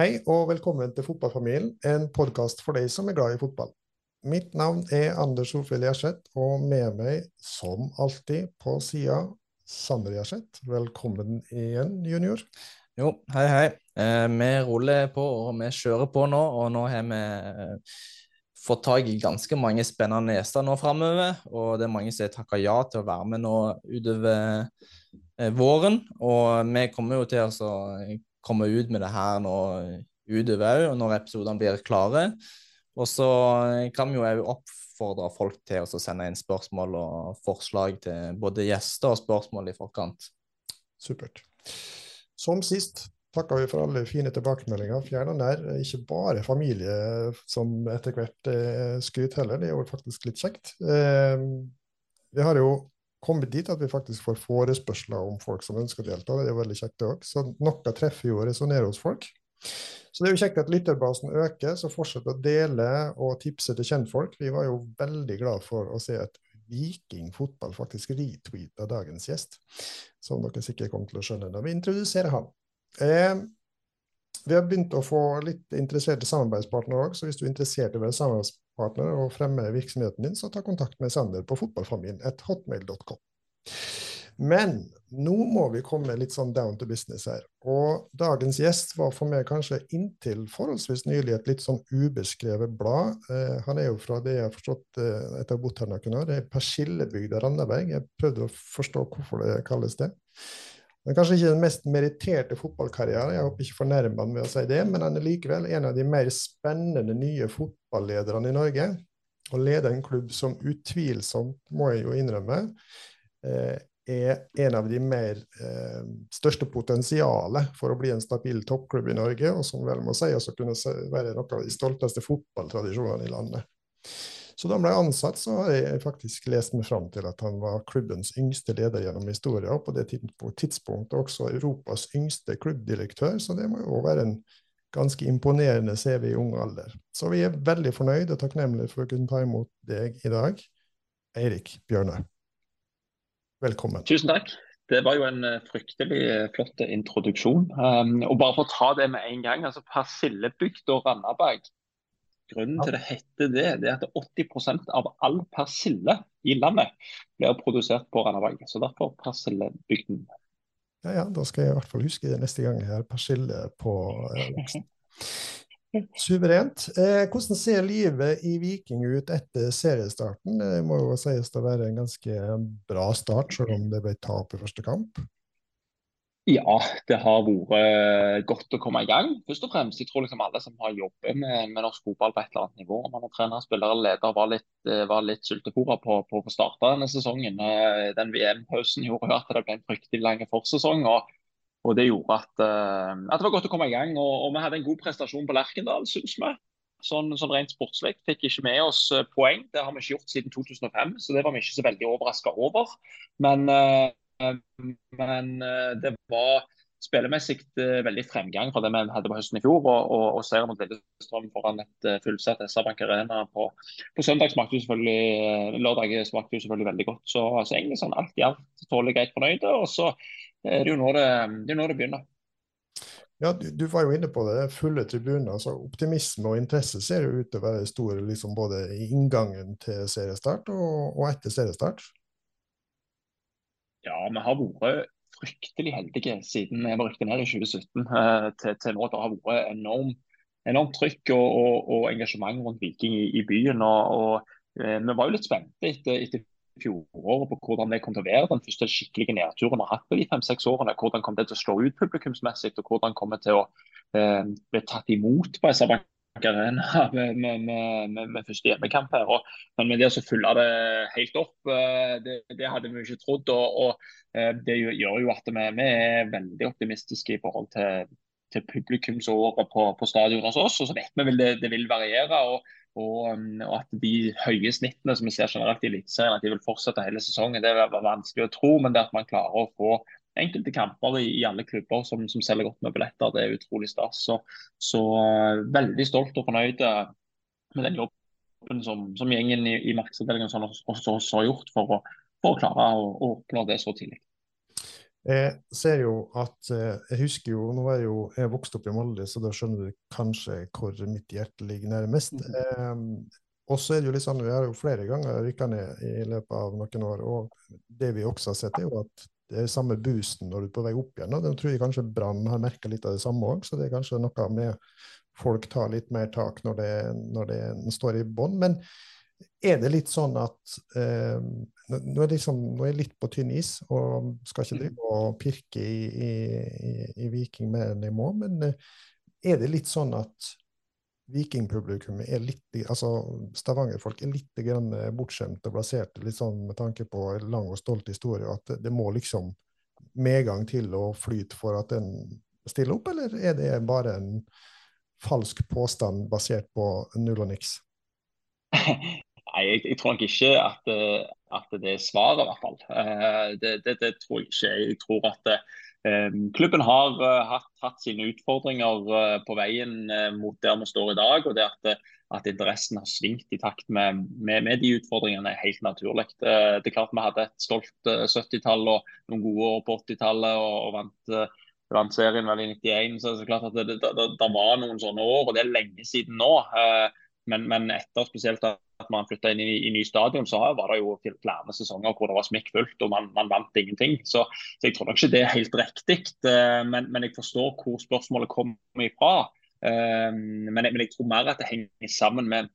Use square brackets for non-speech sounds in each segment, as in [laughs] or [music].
Hei og velkommen til Fotballfamilien, en podkast for deg som er glad i fotball. Mitt navn er Anders Solfjell Gjerseth, og med meg, som alltid, på sida, Sander Gjerseth. Velkommen igjen, junior. Jo, hei, hei. Eh, vi ruller på, og vi kjører på nå. Og nå har vi eh, fått tak i ganske mange spennende gjester nå framover. Og det er mange som har takka ja til å være med nå utover eh, våren. Og vi kommer jo til å komme ut med det her nå utover òg, når episodene blir klare. Og så kan vi jo òg oppfordre folk til å sende inn spørsmål og forslag til både gjester og spørsmål i forkant. Supert. Som sist takker vi for alle fine tilbakemeldinger. Fjern og nær, Ikke bare familie som etter hvert skryter heller, det er jo faktisk litt kjekt. Eh, vi har jo kommet dit at vi faktisk får forespørsler om folk som ønsker å delta. Det er veldig kjekt, det òg. Så noe treffer jo og resonnerer hos folk. Så det er jo kjekt at lytterbasen øker, så fortsett å dele og tipse til kjentfolk. Vi var jo veldig glad for å se at Viking fotball faktisk retweeta dagens gjest, som dere sikkert kommer til å skjønne når vi introduserer han. Eh, vi har begynt å få litt interesserte samarbeidspartnere òg, så hvis du er interessert i å være samarbeidspartner og fremme virksomheten din, så ta kontakt med Sander på fotballfamilien et hotmail.com. Men nå må vi komme litt sånn down to business her. Og dagens gjest var for meg kanskje inntil forholdsvis nylig et litt sånn ubeskrevet blad. Eh, han er jo fra det jeg har forstått eh, etter å ha bodd her noen år, det er Persillebygda Randaberg. Jeg prøvde å forstå hvorfor det kalles det. Det er kanskje ikke den mest meritterte fotballkarrieren, jeg håper ikke fornærmer han ved å si det, men han er likevel en av de mer spennende nye fotballederne i Norge. Og leder en klubb som utvilsomt, må jeg jo innrømme, eh, er en av de mer eh, største potensialet for å bli en stabil toppklubb i Norge, og som vel må sies å kunne være noen av de stolteste fotballtradisjonene i landet. Så da han ble ansatt, så har jeg faktisk lest meg fram til at han var klubbens yngste leder gjennom historien, og på det tidspunktet også Europas yngste klubbdirektør, så det må jo være en ganske imponerende CV i ung alder. Så vi er veldig fornøyd og takknemlige for å kunne ta imot deg i dag, Eirik Bjørne. Velkommen. Tusen takk. Det var jo en eh, fryktelig eh, flott introduksjon. Um, og bare for å ta det med en gang, altså Persillebygd og Randaberg Grunnen til det heter det, det er at 80% av all persille i landet blir produsert på Randaberg. Så derfor persillebygden. Ja, ja, da skal jeg i hvert fall huske det neste gang jeg har persille på laksen. [laughs] Suverent. Eh, hvordan ser livet i Viking ut etter seriestarten? Det må jo sies å være en ganske bra start, selv om det ble tap i første kamp. Ja, det har vært godt å komme i gang. Først og fremst, jeg tror liksom alle som har jobbet med, med, norsk fotball på et eller annet nivå, om man er trener, spiller eller leder, var litt, eh, var litt sultefòra på, på, på starte denne sesongen. Eh, den VM-pausen gjorde at det ble en fryktelig lang forsesong. og, og Det gjorde at, uh, at, det var godt å komme i gang. Og, og vi hadde en god prestasjon på Lerkendal, syns vi. Sånn, sånn, rent sportslig. Fikk ikke med oss poeng. Det har vi ikke gjort siden 2005, så det var vi ikke så veldig overraska over. Men men eh, det var spillemessig eh, veldig fremgang fra det vi hadde på høsten i fjor. Og, og, og seieren mot Lillestrøm foran et uh, fullsatt SR-Bank Arena på, på, søndag smakte jo selvfølgelig lørdag smakte jo selvfølgelig veldig godt. Så, altså, egentlig sånn alt i alt tåler greit fornøyde. Og så er det jo nå det, det, det begynner. Ja, du, du, var jo inne på det. Fulle tribuner. altså Optimisme og interesse ser jo ut til å være store liksom både i inngangen til seriestart og, og etter seriestart. Ja, vi har vært fryktelig heldige siden vi rykket ned i 2017 eh, til, til, nå. Det har vært enormt enorm trykk og, og, og, engasjement rundt Viking i, i byen. og, og eh, Vi var jo litt spente etter, etter fjoråret på hvordan det kom til å være den første skikkelige nedturen vi har hatt på de fem-seks årene. Hvordan kom det til å slå ut publikumsmessig, og hvordan kom det til å eh, bli tatt imot på SR-Bank Arena [laughs] med, med, med, med, første hjemmekamp her. Og, men det å følge det helt opp, eh, det, det hadde vi ikke trodd. Og, og eh, det gjør jo at vi, vi, er veldig optimistiske i forhold til, til publikumsåret på, på stadion hos oss. Og så vet vi vel det, det vil variere. og og, um, og, at de høye snittene som vi ser generelt i Eliteserien, at de vil fortsette hele sesongen. Det er vanskelig å tro, men det at man klarer å få enkelte kamper i, i alle klubber som, som, selger godt med billetter. Det er utrolig stas. Så, så uh, veldig stolt og fornøyd uh, med den jobben som, som gjengen i, i markedsavdelingen sånn, også, har gjort for å, for å klare å, å oppnå det så tidlig. Jeg ser jo at eh, Jeg husker jo Nå er jo jeg vokst opp i Molde, så da skjønner du kanskje hvor mitt hjerte ligger nærmest. Mm. Eh, og så er det jo litt sånn, Vi har jo flere ganger rykka ned i løpet av noen år. og Det vi også har sett, er jo at det er samme boosten når du er på vei opp igjen. og Det tror jeg kanskje Brann har merka litt av det samme òg. Så det er kanskje noe med folk tar litt mer tak når det, når det står i bånn. Men er det litt sånn at eh, nå, er liksom, nå, er jeg litt på tynn is og skal ikke drive og pirke i, i, i, i Viking mer enn jeg må, men eh, er det litt sånn at vikingpublikummet er litt altså Stavanger-folk er litt grann bortskjemt og plassert litt sånn med tanke på en lang og stolt historie, og at det må liksom medgang til å flyte for at den stiller opp, eller er det bare en falsk påstand basert på null og niks? [laughs] Nei, jeg, jeg, tror nok ikke at, at, det er svaret, i hvert fall. Eh, det, det, det, tror jeg ikke. Jeg tror at klubben har uh, hatt, hatt, sine utfordringer uh, på veien uh, mot der vi står i dag. og det at, at interessen har svingt i takt med, med, med de utfordringene er helt naturlig. det er klart Vi hadde et stolt 70-tall og noen gode år på 80-tallet og, og, vant, vant serien vel i 91. så det er klart at det, det, det, det, var noen sånne år, og det er lenge siden nå. Men, men etter spesielt at man flytta inn i, i ny stadion, så var det jo flere sesonger hvor det var smikkfullt og man, man vant ingenting. Så, så, jeg tror nok ikke det er helt riktig. Eh, men, men, jeg forstår hvor spørsmålet kommer ifra. Eh, men men jeg tror mer at det henger sammen med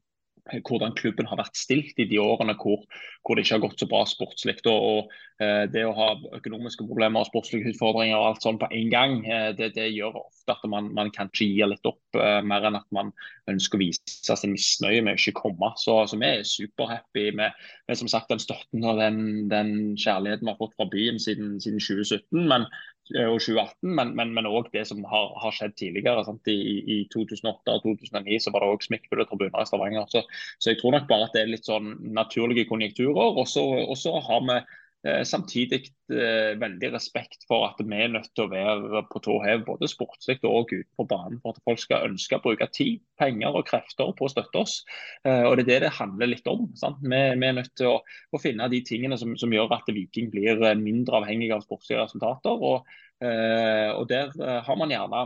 hvordan klubben har vært stilt i de årene hvor, hvor det ikke har gått så bra sportslig. Og, eh, Det å ha økonomiske problemer og sportslige utfordringer og alt sånt på en gang, eh, det, det, gjør ofte at man, man kanskje gir litt opp, eh, mer enn at man ønsker å vise sin misnøye med å ikke komme. Så, så vi er superhappy med, med som sagt, den støtten og den, den, kjærligheten vi har fått fra byen siden, siden 2017. Men og 2018, men òg det som har, har skjedd tidligere. I, I, 2008 og 2009 så var det òg smikkfulle tribuner i Stavanger. Så, så, jeg tror nok bare at det er litt sånn naturlige konjunkturer. Og så har vi Eh, samtidig eh, veldig respekt for at vi er nødt til å være på tå hev både sportslig og ute på banen for at folk skal ønske å bruke tid, penger og krefter på å støtte oss. Eh, og Det er det det handler litt om. Vi, vi, er nødt til å, å finne de tingene som, som, gjør at Viking blir mindre avhengig av sportslige resultater. Og, og Der har man gjerne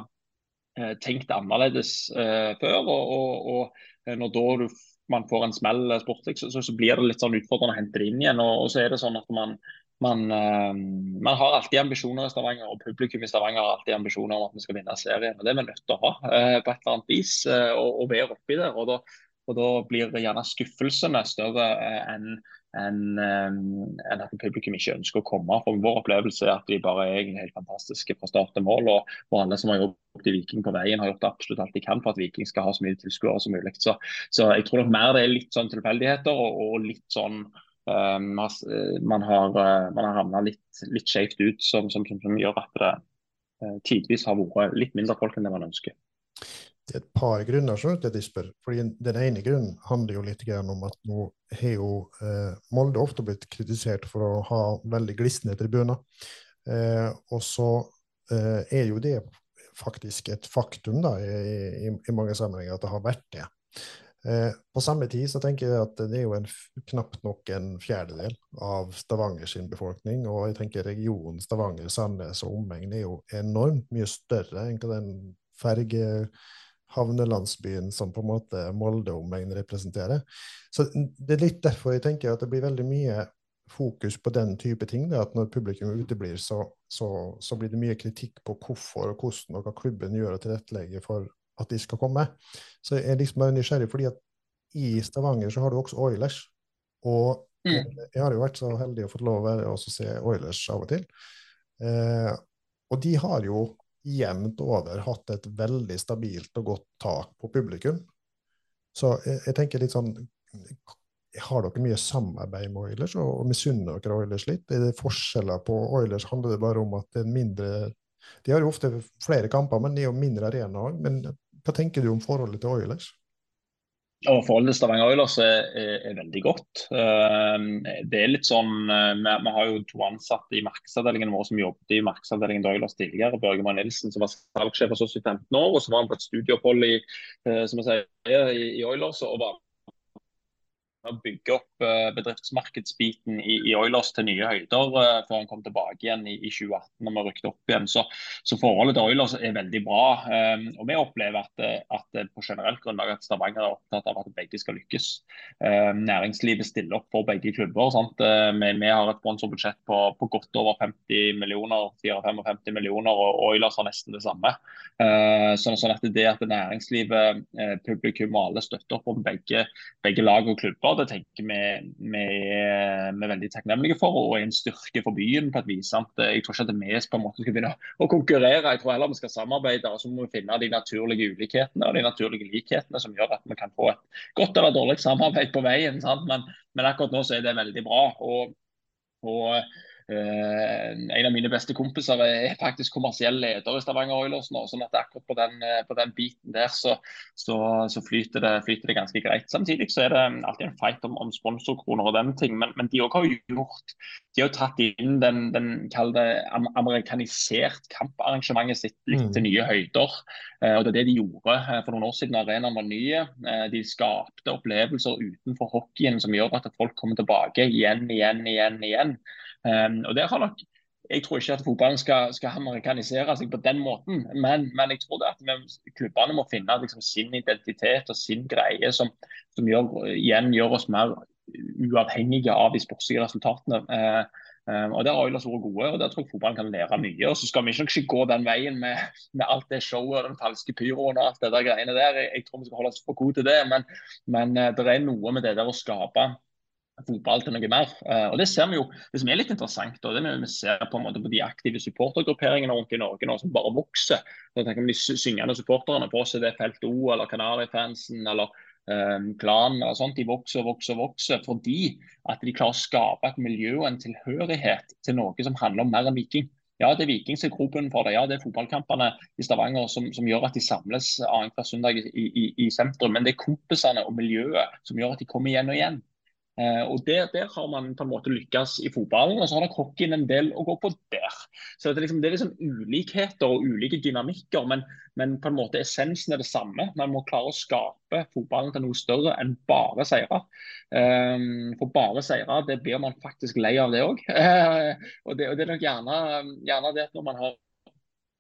tenkt annerledes før. og, og, og når da du man får en smell sportslig, så, så, så, blir det litt sånn utfordrende å hente det inn igjen. Og, og så er det sånn at man, man, uh, man, har alltid ambisjoner i Stavanger, og publikum i Stavanger har alltid ambisjoner om at vi skal vinne serien. og Det er vi nødt til å ha uh, på et eller annet vis, uh, og, og være oppi der. og da, og da blir gjerne skuffelsene større enn enn en at publikum ikke ønsker å komme. For Vår opplevelse er at de bare er helt fantastiske fra start til mål. Og, og alle som har jobbet i Viking på veien, har gjort absolutt alt de kan for at Viking skal ha så mye tilskuere som mulig. Så, så, jeg tror nok mer det er litt sånn tilfeldigheter og, og litt sånn um, man har, man har havna litt, litt skjevt ut, som, som, som, gjør at det uh, tidvis har vært litt mindre folk enn det man ønsker. Det er et par grunner til at jeg spør. Fordi Den ene grunnen handler jo litt om at nå har jo eh, Molde ofte blitt kritisert for å ha veldig glisne tribuner. Eh, og så eh, er jo det faktisk et faktum da, i, i, i mange sammenhenger at det har vært det. Eh, på samme tid så tenker jeg at det er jo en, knapt nok en fjerdedel av Stavanger sin befolkning. Og jeg tenker regionen Stavanger, Sandnes og omegn er jo enormt mye større enn hva den ferge havnelandsbyen som på en måte Molde omegn representerer. Så Det er litt derfor jeg tenker at det blir veldig mye fokus på den type ting. Det at når publikum uteblir, så, så, så, blir det mye kritikk på hvorfor og hvordan og hva klubben gjør og tilrettelegger for at de skal komme. Så jeg er liksom nysgjerrig, fordi at i Stavanger så har du også Oilers. Og mm. jeg har jo vært så heldig å få lov å se Oilers av og til. Eh, og de har jo jevnt over hatt et veldig stabilt og godt tak på publikum. Så jeg, jeg tenker litt sånn Har dere mye samarbeid med Oilers, og, og misunner dere Oilers litt? Er det forskjeller på Oilers? Handler det bare om at det er mindre De har jo ofte flere kamper, men det er jo mindre arena òg. Men hva tenker du om forholdet til Oilers? Og Forholdet til Stavanger Oilers er, er, er, veldig godt. Uh, det er litt sånn, uh, vi, vi, har jo to ansatte i markedsavdelingen vår som jobbet i markedsavdelingen til Oilers tidligere. Børge Mann Nilsen som var salgssjef hos oss i 15 år. og Så var han på et studieopphold i, uh, som sier, i, i Oilers og var å bygge opp uh, bedriftsmarkedsbiten i, i, Oilers til nye høyder uh, før han kom tilbake igjen i, i 2018 når vi rykket opp igjen. Så, så, forholdet til Oilers er veldig bra. Um, og Vi opplever at, at, på generelt grunnlag at Stavanger er opptatt av at begge skal lykkes. Næringslivet stiller opp for begge klubber. vi, vi, har et sponsorbudsjett på, på, godt over 50 millioner, 54-55 millioner, og Oilers har nesten det samme. Så, sånn at det at næringslivet, publikum og alle støtter opp om begge, begge lag og klubber kamper. Det tenker vi, vi, er, veldig takknemlige for, og er en styrke for byen på et vis. Sant? Jeg tror ikke at vi på en måte skal begynne å konkurrere, jeg tror heller vi skal samarbeide. og Så må vi finne de naturlige ulikhetene og de naturlige likhetene som gjør at vi kan få et godt eller dårlig samarbeid på veien. Men, men, akkurat nå så er det veldig bra. og, og en av mine beste kompiser er faktisk kommersiell leder i Stavanger Oilers nå. sånn at akkurat på den, eh, på den biten der så, så, så flyter, det, flyter, det, ganske greit. Samtidig så er det alltid en fight om, om sponsorkroner og den ting, men, men de også har gjort de har tatt inn den, den kalde amerikanisert kamparrangementet sitt litt mm. til nye høyder. Uh, og Det er det de gjorde for noen år siden arenaen var nye. de skapte opplevelser utenfor hockeyen som gjør at folk kommer tilbake igjen, igjen, igjen. igjen. Um, og der har nok jeg tror ikke at fotballen skal, skal amerikanisere seg på den måten, men, men jeg tror det at vi, klubbene må finne liksom, sin identitet og sin greie som, som gjør, igjen gjør oss mer uavhengige av de sportslige resultatene. Eh, eh, og Der har Oilers vært gode, og der tror jeg fotballen kan lære mye. og Så skal vi ikke gå den veien med, med alt det showet og den falske pyroen og alt det der greiene der. Jeg, jeg tror vi skal holde oss for gode til det, men, men eh, det er noe med det der å skape fotball til noe mer. Uh, og Det ser vi jo, det som er litt interessant, og det vi, vi ser på en måte på de aktive supportergrupperingene rundt i Norge nå, som bare vokser. Så tenker De syngende supporterne på oss, det Felt O eller Kanarifansen eller um, klanen og sånt, de vokser og vokser vokser fordi at de klarer å skape et miljø og en tilhørighet til noe som handler om mer enn Viking. Ja, det er Viking som er grobunnen for det. Ja, det er fotballkampene i Stavanger som, som gjør at de samles annenhver søndag i, i, i, sentrum. Men det er kompisene og miljøet som gjør at de kommer igjen og igjen. Eh, og der, der, har man på en måte lykkes i fotballen, og så har nok hockeyen en del å gå på der. Så Det er liksom, det er liksom ulikheter og ulike dynamikker, men, men, på en måte essensen er det samme. Man må klare å skape fotballen til noe større enn bare seire. Um, for bare seire, det blir man faktisk lei av det òg. Uh, [laughs] og, og, det er nok gjerne, gjerne det at når man har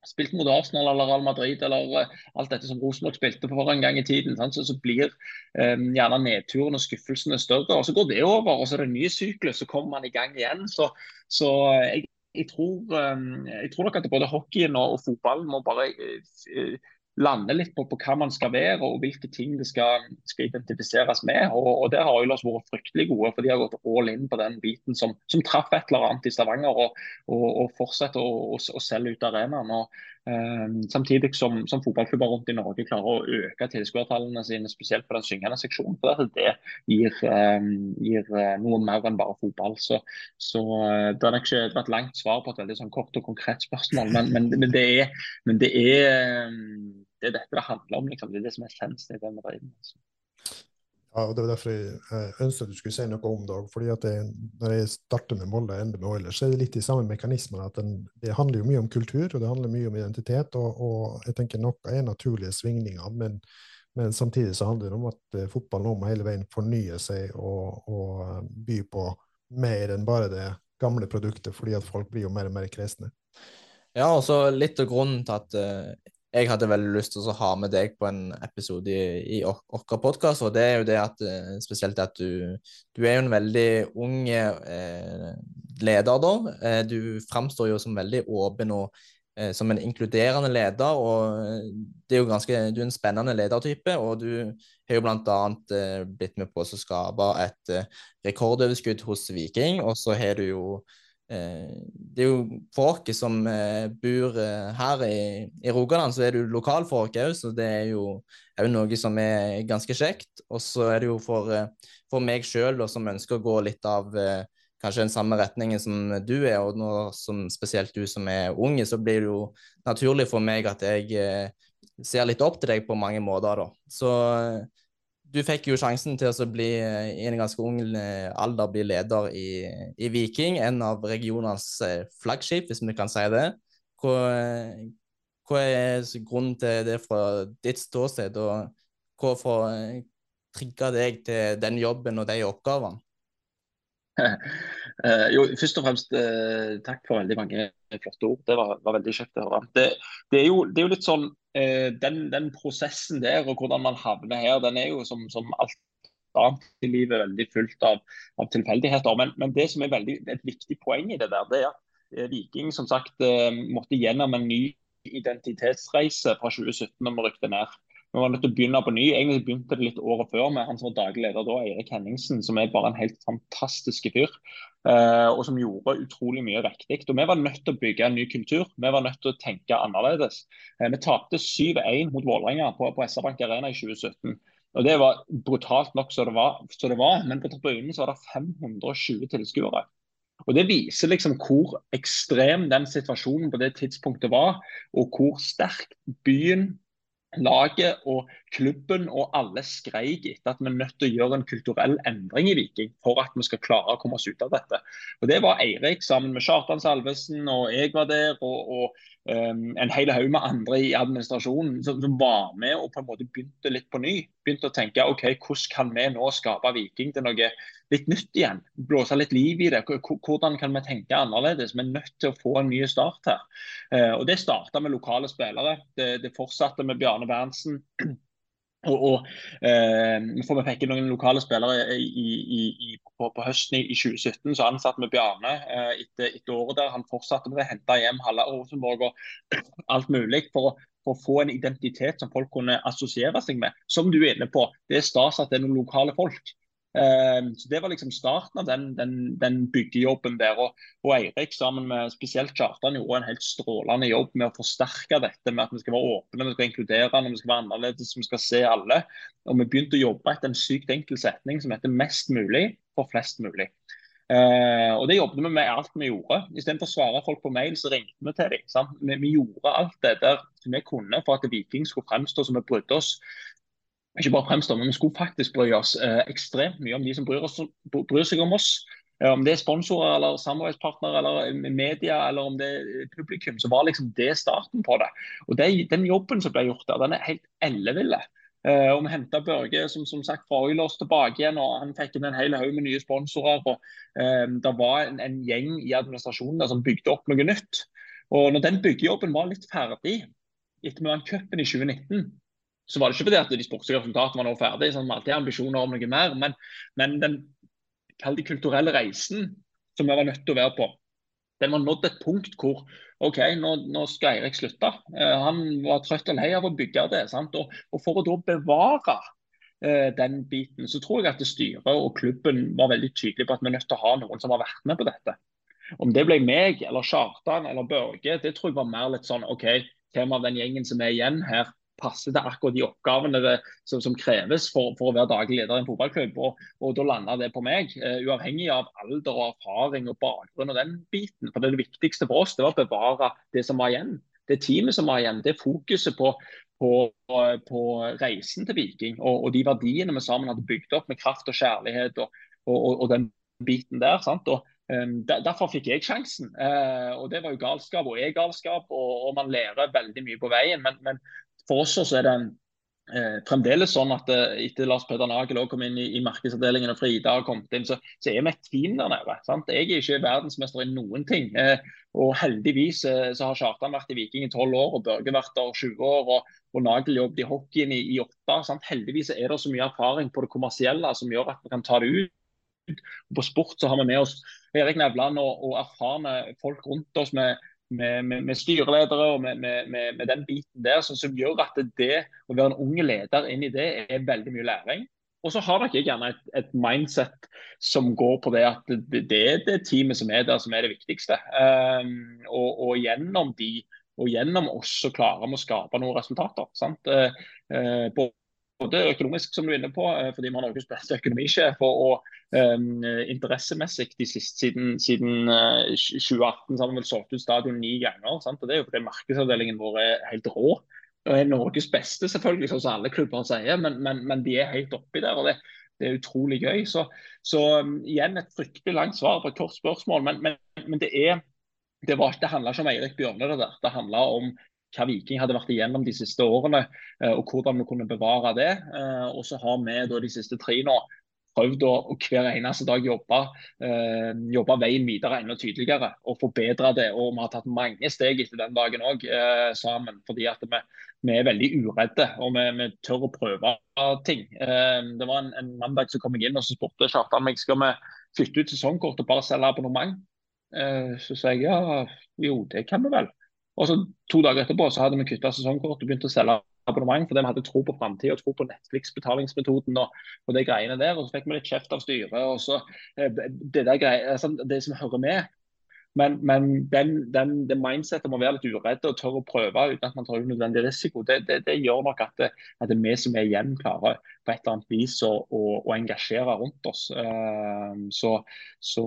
spilt mot Arsenal eller Real Madrid eller uh, alt dette som Rosenborg spilte for en gang i tiden, så, så, blir um, gjerne nedturen og skuffelsene større. og Så går det over, og så er det en ny syklus, så kommer man i gang igjen. Så, så uh, jeg, jeg, tror, um, jeg, tror, nok at både hockeyen og, og fotballen må bare uh, lande litt på, på, hva man skal være og hvilke ting det skal, skal identifiseres med. Og, og Der har Oilers vært fryktelig gode, for de har gått all in på den biten som, som traff et eller annet i Stavanger, og, og, og fortsetter å, selge ut arenaen. Ehm, samtidig som, som, fotballklubber rundt i Norge klarer å øke tilskuertallene sine, spesielt på den syngende seksjonen. For det gir, eh, gir, eh, noe mer enn bare fotball. Så, så eh, det er ikke et langt svar på et veldig sånn kort og konkret spørsmål, men, men, men, det, er, men det, er, ehm, det, er, dette det handler om. Liksom. Det er det som er essensen i det vi driver med. Altså. Ja, og Det var derfor jeg ønsket at du skulle si noe om det. fordi at det, Når jeg starter med Molde og ender med Oilers, så er det litt de samme mekanismene. at den, Det handler jo mye om kultur og det handler mye om identitet. Og, og jeg tenker noe er naturlige svingninger, men, men, samtidig så handler det om at uh, fotballen nå må hele veien fornye seg og, og uh, by på mer enn bare det gamle produktet, fordi at folk blir jo mer og mer kresne. Ja, og så litt av grunnen til at uh, jeg hadde veldig lyst til å ha med deg på en episode i, i vår podkast, og det er jo det at eh, spesielt at du, du er jo en veldig ung eh, leder, da. Eh, du framstår jo som veldig åpen og eh, som en inkluderende leder, og eh, det er jo ganske, du er en spennende ledertype, og du har jo bl.a. Eh, blitt med på å skape et eh, rekordoverskudd hos Viking, og så har du jo det er jo folk som eh, bor eh, her i, i, Rogaland, så er det jo lokalfolk òg, så det er jo òg noe som er ganske kjekt. Og så er det jo for, for meg sjøl som ønsker å gå litt av kanskje den samme retningen som du er, og nå som spesielt du som er unge, så blir det jo naturlig for meg at jeg ser litt opp til deg på mange måter, da. Så du fikk jo sjansen til å bli i en ganske ung eh, alder bli leder i, i Viking, en av regionenes eh, flaggskip, hvis vi kan si det. Hva, hva er grunnen til det fra ditt ståsted, og hva for, trigga deg til den jobben og de oppgavene? [laughs] Jo, først og fremst takk for veldig mange flotte ord. Det var, var veldig kjekt å høre. Det, det, er, jo, det er, jo, litt sånn den, den, prosessen der og hvordan man havner her, den er jo som, som alt annet i livet veldig fullt av, av tilfeldigheter. Men, men, det som er veldig, et viktig poeng i det der, det er at Viking som sagt måtte gjennom en ny identitetsreise fra 2017 om å rykte ned. Vi var nødt til å begynne på ny. Egentlig begynte det litt året før med han som var daglig leder da, Eirik Henningsen, som er bare en helt fantastisk fyr. Uh, og som gjorde utrolig mye riktig. Og Vi var nødt til å bygge en ny kultur. Vi var nødt til å tenke annerledes. Uh, vi tapte 7-1 mot Vålerenga på, på SR-Bank Arena i 2017. Og Det var brutalt nok så det var, så det var men på tribunen var det 520 tilskuere. Og Det viser liksom hvor ekstrem den situasjonen på det tidspunktet var, og hvor sterkt byen laget og klubben og alle skreik etter at vi er nødt til å gjøre en kulturell endring i Viking for at vi skal klare å komme oss ut av dette. Og Det var Eirik sammen med Kjartan Salvesen, og jeg var der, og, og um, en hel haug med andre i administrasjonen som, som, var med og på en måte begynte litt på ny. Begynte å tenke ok, hvordan kan vi nå skape Viking til noe litt nytt igjen. Blåse litt liv i det. Hvordan kan vi tenke annerledes? Vi er nødt til å få en ny start her. Uh, og Det starta med lokale spillere. Det, det fortsatte med Bjarne Berntsen. Og, og eh, for Vi fikk noen lokale spillere i, i, i, på, på, høsten i, 2017. Så ansatte vi Bjarne eh, etter, etter, året der. Han fortsatte med å hente hjem halve Rosenborg og [clears throat] alt mulig for å, for å, få en identitet som folk kunne assosiere seg med. Som du er inne på, det er stas at det er noen lokale folk. Ehm, så Det var liksom starten av den, den, den byggejobben der. Og, og, Eirik sammen med spesielt Kjartan gjorde en helt strålende jobb med å forsterke dette med at vi skal være åpne, vi skal inkludere, vi skal være annerledes, vi skal se alle. Og Vi begynte å jobbe etter en sykt enkel setning som heter 'mest mulig for flest mulig'. Eh, og Det jobbet vi med alt vi gjorde. Istedenfor å svare folk på mail, så ringte vi til dem. Vi, vi, gjorde alt det der vi kunne for at Viking skulle fremstå som vi brydde oss ikke bare fremstå, men vi skulle faktisk bry oss eh, ekstremt mye om de som bryr, oss, bryr seg om oss. Eh, om det er sponsorer eller samarbeidspartnere eller media eller om det er publikum, så var liksom det starten på det. Og det, Den jobben som ble gjort der, den er helt elleville. Eh, og Vi henta Børge som, som, sagt fra Oilers tilbake igjen, og han fikk inn en hel haug med nye sponsorer. og uh, Det var en, en, gjeng i administrasjonen der som bygde opp noe nytt. Og når den byggejobben var litt ferdig etter vi vant cupen i 2019, så var det ikke fordi at de sportslige resultatene var nå ferdig, sånn, vi alltid har ambisjoner om noe mer. Men, men den de kulturelle reisen som vi var nødt til å være på, den var nådd et punkt hvor OK, nå, nå skal Eirik slutte. Uh, han var trøtt og lei av å bygge det. Og, og, For å da bevare uh, den biten, så tror jeg at styret og klubben var veldig tydelige på at vi er nødt til å ha noen som har vært med på dette. Om det ble meg eller Kjartan eller Børge, det tror jeg var mer litt sånn OK, hvem av den gjengen som er igjen her, passer til akkurat de oppgavene det, som, som, kreves for, for, å være daglig leder i en fotballklubb. Og, og Da landa det på meg, uh, uavhengig av alder og erfaring og bakgrunn. og den biten. For Det, viktigste for oss det var å bevare det som var igjen. Det teamet som var igjen. Det fokuset på, på, på reisen til Viking og, og, de verdiene vi sammen hadde bygd opp med kraft og kjærlighet og, og den biten der. sant? Og der, derfor fikk jeg sjansen. Uh, og Det var jo galskap, og er galskap, og, og man lærer veldig mye på veien. Men, men for oss så er det eh, fremdeles sånn at eh, etter Lars Peder Nagel kom inn i, i, markedsavdelingen og Frida har kommet inn, så, så er vi et team der nede. Sant? Jeg er ikke verdensmester i noen ting. Eh, og Heldigvis eh, så har Kjartan vært i Viking i tolv år og Børge vært der 20 år. og, og Nagel jobbet i hockeyen i, i åtte. Heldigvis er det så mye erfaring på det kommersielle som gjør at vi kan ta det ut. På sport så har vi med oss Erik Nevland og, og erfarne folk rundt oss med med, med, med styreledere og med, med, den biten der, som, som, gjør at det å være en ung leder inn i det er veldig mye læring. Og så har dere gjerne et, et, mindset som går på det at det, det, er det teamet som er der som er det viktigste. Um, og, og, gjennom de og gjennom oss så klarer vi å skape noen resultater. sant? Uh, uh, både økonomisk, som du er inne på, uh, fordi vi har Norges beste økonomisjef. og, um, interessemessig de siste, siden, siden uh, eh, 2018 så har vi vel solgt ut stadion ni ganger. Sant? og Det er jo fordi markedsavdelingen vår er helt rå. Og er Norges beste, selvfølgelig, sånn som alle klubber sier, men, men, men de er helt oppi der. og det, det er utrolig gøy. Så, så um, igjen et fryktelig langt svar på et kort spørsmål. Men, men, men det er det, det handla ikke om Eirik Bjørne. Det der. Det handla om hva Viking hadde vært igjennom de siste årene, og hvordan vi kunne bevare det. Og så har vi da de siste tre nå prøvd å, hver eneste dag jobbe, eh, jobbe veien videre enda tydeligere og forbedre det. Og vi har tatt mange steg etter den dagen òg eh, sammen. fordi at vi, vi, er veldig uredde og vi, vi tør å prøve ting. Eh, det var en, en, mandag som kom jeg inn og så spurte Kjartan meg skal vi flytte ut sesongkort og bare selge abonnement. Eh, så sa jeg ja, jo det kan vi vel. Og så To dager etterpå så hadde vi kutta sesongkort og begynt å selge abonnement fordi vi hadde tro på framtida og tro på Netflix-betalingsmetoden og, og de greiene der. Og så fikk vi litt kjeft av styret. og så eh, det, der greie, altså, det som hører med. Men, men den, den, det mindsetet må være litt uredde og tørre å prøve uten at man tar unødvendig risiko. Det, det, det, gjør nok at det, at det er vi som er igjen klarer på et eller annet vis å, å, å engasjere rundt oss. Uh, så, så,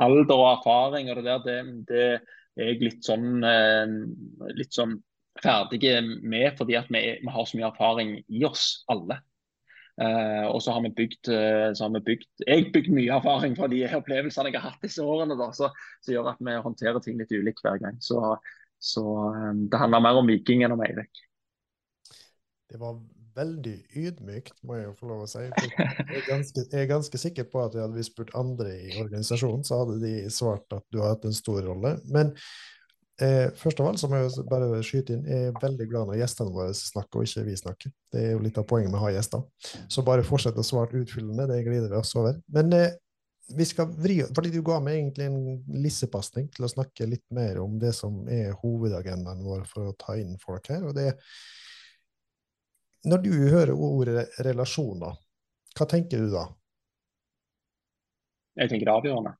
alder og erfaring og det der, det, jeg litt sånn, uh, litt sånn ferdige med fordi at vi, vi, har så mye erfaring i oss alle. Eh, og så har vi bygd, uh, så har vi bygd Jeg bygd mye erfaring fra de opplevelsene jeg har hatt disse årene. Da, så, så gjør at vi håndterer ting litt ulikt hver gang. Så, så um, det handler mer om Viking enn om Eirik. Veldig ydmykt, må jeg jo få lov å si. Jeg er, ganske, jeg er ganske sikker på at hadde vi spurt andre i organisasjonen, så hadde de svart at du har hatt en stor rolle. Men Eh, først av alt så må jeg bare skyte inn, jeg er veldig glad når gjestene våre snakker, og ikke vi snakker. Det er jo litt av poenget med å ha gjester. Så bare fortsett å svare utfyllende, det glider vi oss over. Men eh, vi skal vri, fordi du ga meg egentlig en lissepasning til å snakke litt mer om det som er hovedagendaen vår for å ta inn folk her. og det Når du hører ordet relasjoner, hva tenker du da? Jeg tenker det er avgjørende.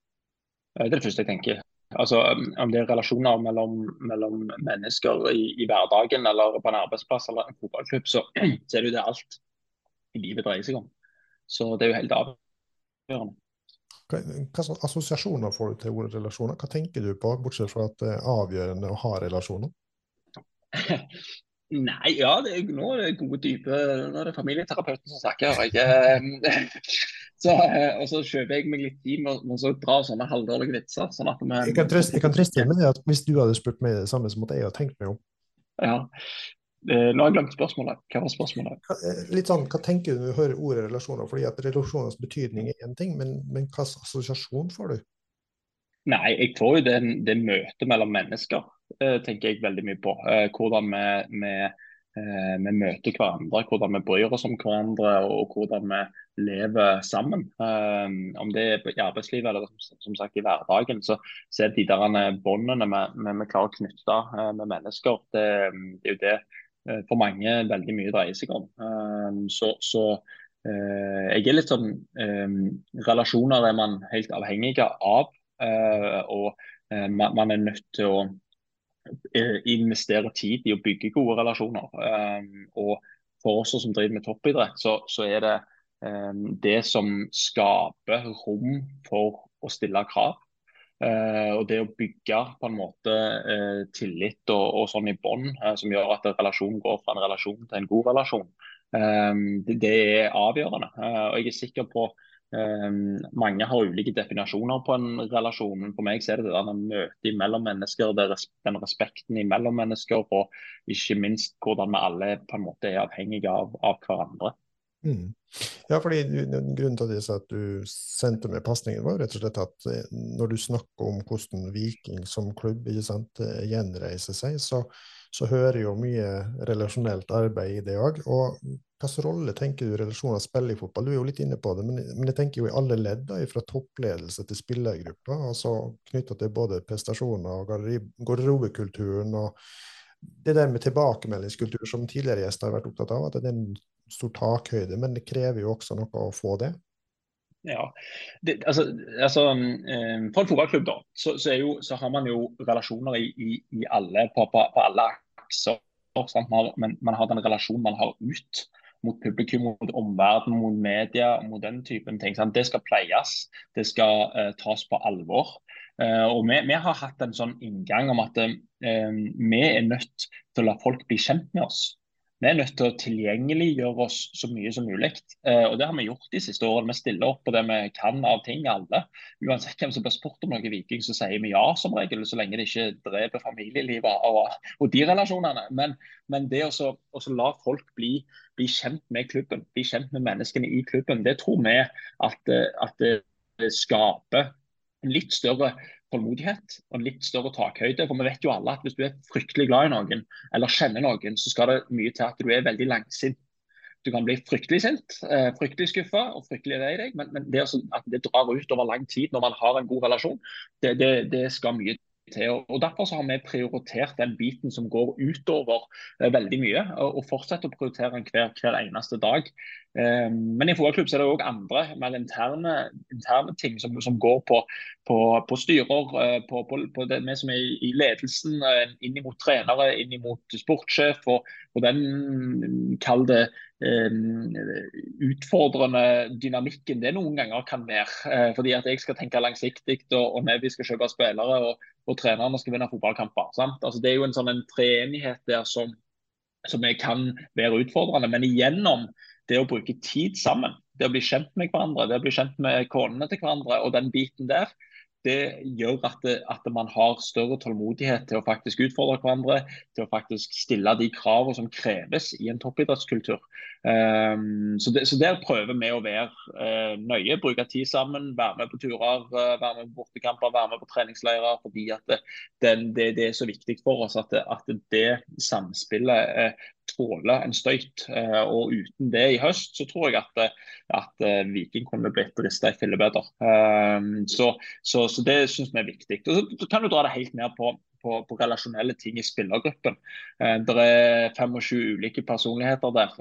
Det er det første jeg tenker. Altså, Om det er relasjoner mellom, mellom mennesker i, i, hverdagen eller på en arbeidsplass eller en fotballklubb, så, så, er det jo det alt i livet dreier seg om. Så det er jo helt avgjørende. Hva, hva slags assosiasjoner får du til ordet relasjoner? Hva tenker du på, bortsett fra at det er avgjørende å ha relasjoner? [laughs] Nei, ja, det nå er det gode dype Nå er det familieterapeuten som snakker. Jeg, [laughs] Så, eh, og så kjøper jeg meg litt tid med, å dra sånne halvdårlige vitser. Sånn at vi, jeg kan trøste, trøste med at hvis du hadde spurt meg det samme, så måtte jeg ha tenkt meg om. Ja. Eh, nå har jeg glemt spørsmålet. Hva var spørsmålet? Eh, litt sånn, Hva tenker du når du hører ordet relasjoner? Fordi at Relasjoners betydning er én ting, men, men hva assosiasjon får du? Nei, jeg får jo det, det møtet mellom mennesker, eh, tenker jeg veldig mye på. Eh, hvordan vi, vi, eh, vi, møter hverandre, hvordan vi bryr oss om hverandre og hvordan vi lever sammen. Om det er i arbeidslivet eller som sagt i hverdagen, så, så er de der båndene vi, vi, klarer å knytte med mennesker, det, det, er jo det for mange veldig mye dreier seg om. Så, så jeg er litt sånn Relasjoner er man helt avhengig av. og man, er nødt til å investere tid i å bygge gode relasjoner. og for oss som driver med toppidrett, så, så er det Ehm, det som skaper rom for å stille krav. Og det å bygge på en måte tillit og, og, sånn i bånd, som gjør at relasjonen går fra en relasjon til en god relasjon, det, er avgjørende. og jeg er sikker på um, Mange har ulike definasjoner på en relasjon, men for meg så er det det der møtet mellom mennesker, res den respekten mellom mennesker, og ikke minst hvordan vi alle på en måte er avhengige av, av hverandre. Mm. Ja, fordi Grunnen til at, du sendte med pasningen, var rett og slett at eh, når du snakker om hvordan Viking som klubb sant, eh, gjenreiser seg, så, så hører jo mye relasjonelt arbeid i det òg. Og hvilken rolle tenker du relasjoner spiller i fotball? Du er jo litt inne på det, men, men jeg tenker jo i alle ledd, fra toppledelse til spillergruppa. altså knytta til både prestasjoner og garderobekulturen. og det der med tilbakemeldingskultur som tidligere gjester har vært opptatt av, at det er en stor takhøyde, men det krever jo også noe å få det. Ja, det, altså, altså um, For en fotballklubb da, så, så, jo, så, har man jo relasjoner i, i, i alle, på, på, på, alle akser. Men man har den relasjonen man har ut mot publikum, mot omverdenen, mot media, mot den typen ting. Sant? Det skal pleies, det skal uh, tas på alvor. Uh, og vi, vi, har hatt en sånn inngang om at uh, vi er nødt til å la folk bli kjent med oss. Vi er nødt til å tilgjengeliggjøre oss så mye som mulig. Eh, og Det har vi gjort de siste årene. Vi stiller opp på det vi kan av ting, alle. Uansett hvem som blir spurt om noe Viking, så sier vi ja som regel, så lenge det ikke dreper familielivet og, og de relasjonene. Men, men det å la folk bli, bli, kjent med klubben, bli kjent med menneskene i klubben, det tror vi at, at det skaper en litt større tålmodighet og litt større takhøyde. For vi vet jo alle at hvis du er fryktelig glad i noen, eller kjenner noen, så skal det mye til at du er veldig langsint. Du kan bli fryktelig sint, eh, fryktelig skuffa og fryktelig lei deg, men, men det at det drar ut over lang tid når man har en god relasjon, det, det, det skal mye til. Og Derfor har vi prioritert den biten som går utover eh, veldig mye, og, og fortsetter å prioritere hver, hver eneste dag. Eh, men i fotballklubb er det òg andre mer interne, interne ting som, som, går på, på, på styrer, eh, på, på, det vi som er i ledelsen, eh, inn mot trenere, inn mot sportssjef, og, og den kall det utfordrende dynamikken det noen ganger kan være. fordi at jeg skal tenke langsiktig, og, og vi skal kjøpe spillere. og og trenerne skal vinne fotballkamper. Altså, det er jo en sånn en treenighet der som, som kan være utfordrende. Men igjennom det å bruke tid sammen, det å bli kjent med hverandre, det å bli kjent med konene til hverandre og den biten der, det gjør at, det, at, man har større tålmodighet til å faktisk utfordre hverandre, til å faktisk stille de kravene som kreves i en toppidrettskultur. Um, så, det, så, Der prøver vi å være uh, nøye, bruke tid sammen, være med på turer, uh, være med på bortekamper, være med på treningsleirer. fordi det, det, det, er så viktig for oss at, at det samspillet uh, tåler en støyt. Og uten det i høst, så tror jeg at, at Viking kunne blitt rista i fillebøtter. Eh, så, så, så, det syns vi er viktig. Og så kan du dra det helt ned på, på, på relasjonelle ting i spillergruppen. Det er 25 ulike personligheter der,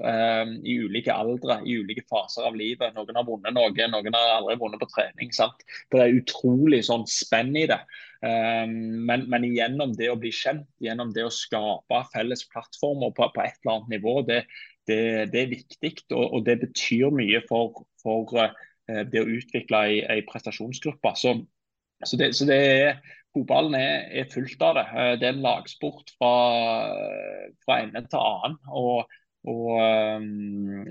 i ulike aldre, i ulike faser av livet. Noen har vunnet noe, noen har aldri vunnet på trening. Sant? Det er utrolig sånn spenn i det. Ehm, men, men, gjennom det å bli kjent, gjennom det å skape felles plattformer på, på et eller annet nivå, det, det, det er viktig. Og, og, det betyr mye for, for det å utvikle ei prestasjonsgruppe. Så, så, det, så det er, fotballen er, er, fullt av det. Uh, det er en lagsport fra, fra ende til annen. og, og um,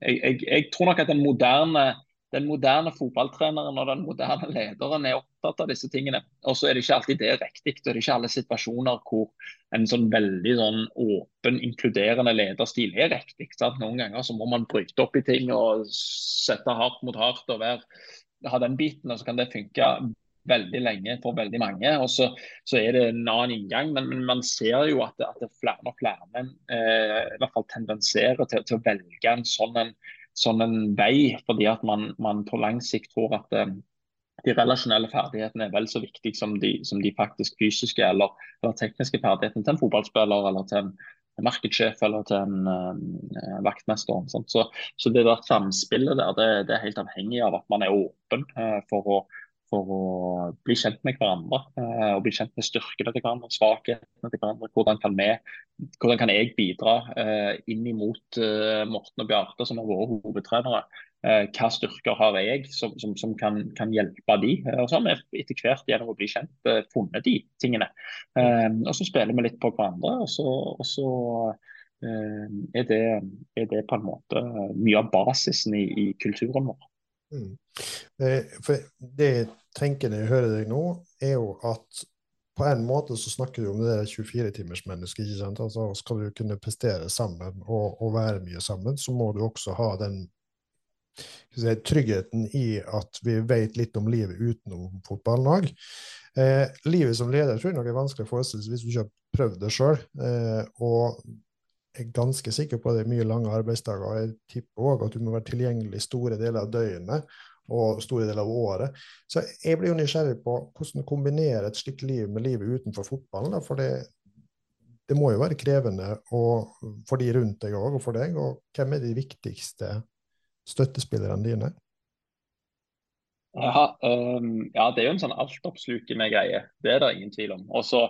jeg, jeg, jeg, tror nok at den moderne den moderne fotballtreneren og den moderne lederen er opptatt av disse tingene. Og så er det ikke alltid det riktig. og Det er ikke alle situasjoner hvor en sånn veldig sånn åpen, inkluderende lederstil er riktig. Sant? Noen ganger så må man bryte opp i ting og sette hardt mot hardt og være, ha den biten. og Så kan det funke veldig lenge for veldig mange. og Så, så er det en annen inngang, men, men man ser jo at at flere og flere eh, i hvert fall tendenserer til, til å velge en sånn en sånn en vei, fordi at man, man på lang sikt tror at eh, de relasjonelle ferdighetene er vel så viktige som de, som de faktisk fysiske eller, eller, tekniske ferdighetene til en fotballspiller eller til en markedssjef eller til en uh, vaktmester. Så, så, det der samspillet der, det, det, er helt avhengig av at man er åpen uh, for å for å bli kjent med hverandre. Uh, og bli kjent med styrkene til hverandre, svakhetene til hverandre. Hvordan kan, vi, hvordan kan jeg bidra uh, inn imot uh, Morten og Bjarte, som er våre hovedtrenere. hva styrker har jeg som, som, som kan, kan, hjelpe de? og så har vi etter hvert gjennom å bli kjent funnet de tingene. og så spiller vi litt på hverandre. og så, og så er, det, er, det, på en måte mye av basisen i, i kulturen vår. Mm. For det jeg tenker når jeg hører deg nå, er jo at på en måte så snakker du om det 24-timersmennesket. ikke sant? Altså Skal du kunne prestere sammen og, og, være mye sammen, så må du også ha den si, tryggheten i at vi vet litt om livet utenom fotballen òg. Eh, livet som leder tror jeg nok er vanskelig å forestille seg hvis du ikke har prøvd det sjøl. Eh, og er ganske sikker på at det er mye lange arbeidsdager. og Jeg tipper òg at du må være tilgjengelig store deler av døgnet og store deler av året. Så jeg blir jo nysgjerrig på hvordan kombinere et slikt liv med livet utenfor fotballen. For det, det, må jo være krevende for de rundt deg òg, og for deg. Og hvem er de viktigste støttespillerne dine? Ja, um, ja, det er jo en sånn altoppslukende greie. Det er det ingen tvil om. Og så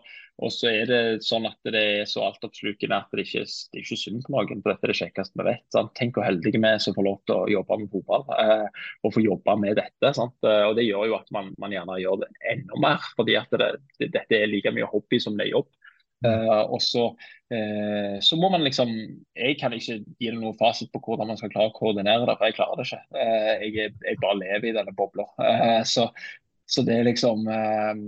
er det sånn at det er så altoppslukende at det ikke det er ikke synd på noen. For dette er det kjekkeste vi vet. Sant? Tenk hvor heldige vi er som får lov til å jobbe med fotball. Eh, og få jobbe med dette. Sant? Eh, og Det gjør jo at man, man gjerne gjør det enda mer. fordi at det, det, dette er like mye hobby som det er jobb. Uh, og så, uh, så, må man liksom Jeg kan ikke gi deg noen fasit på hvordan man skal klare å koordinere det, for jeg klarer det ikke. Uh, jeg, jeg, bare lever i denne bobla. så, så, det er liksom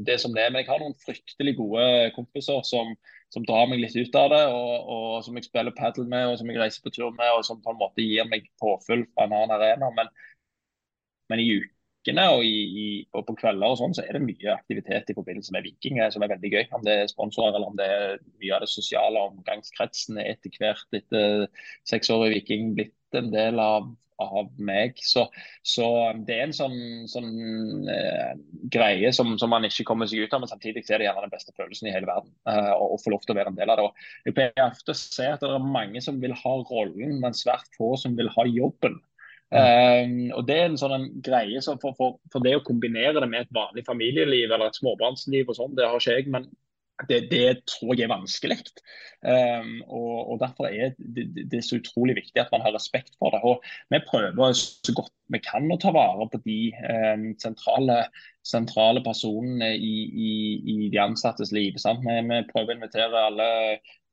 det som det er. Men jeg har noen fryktelig gode kompiser som, som drar meg litt ut av det, og, og, som jeg spiller padel med, og som jeg reiser på tur med, og som på en måte gir meg påfyll fra en annen arena. Men, men i uka ukene og, i, i, og, på kvelder og sånn, så er det mye aktivitet i forbindelse med Viking eh, som er veldig gøy. Om det er sponsorer eller om det er mye av det sosiale omgangskretsen er etter hvert etter seks år i Viking blitt en del av, av meg. Så, så, um, det er en sånn, sånn eh, greie som, som, man ikke kommer seg ut av, men samtidig er det gjerne den beste følelsen i hele verden uh, å, få lov til å være en del av det. Og jeg pleier ofte å se at det er mange som vil ha rollen, men svært få som vil ha jobben. Um, og Det er en sånn greie så for, for, for, det å kombinere det med et vanlig familieliv eller et småbarnsliv, og sånn, det har ikke jeg. men det, det tror jeg er vanskelig. Um, og, og, Derfor er det, det, er så utrolig viktig at man har respekt for det. og Vi prøver så godt vi kan å ta vare på de um, sentrale, sentrale, personene i, i, i, de ansattes liv. Vi, vi, prøver å invitere alle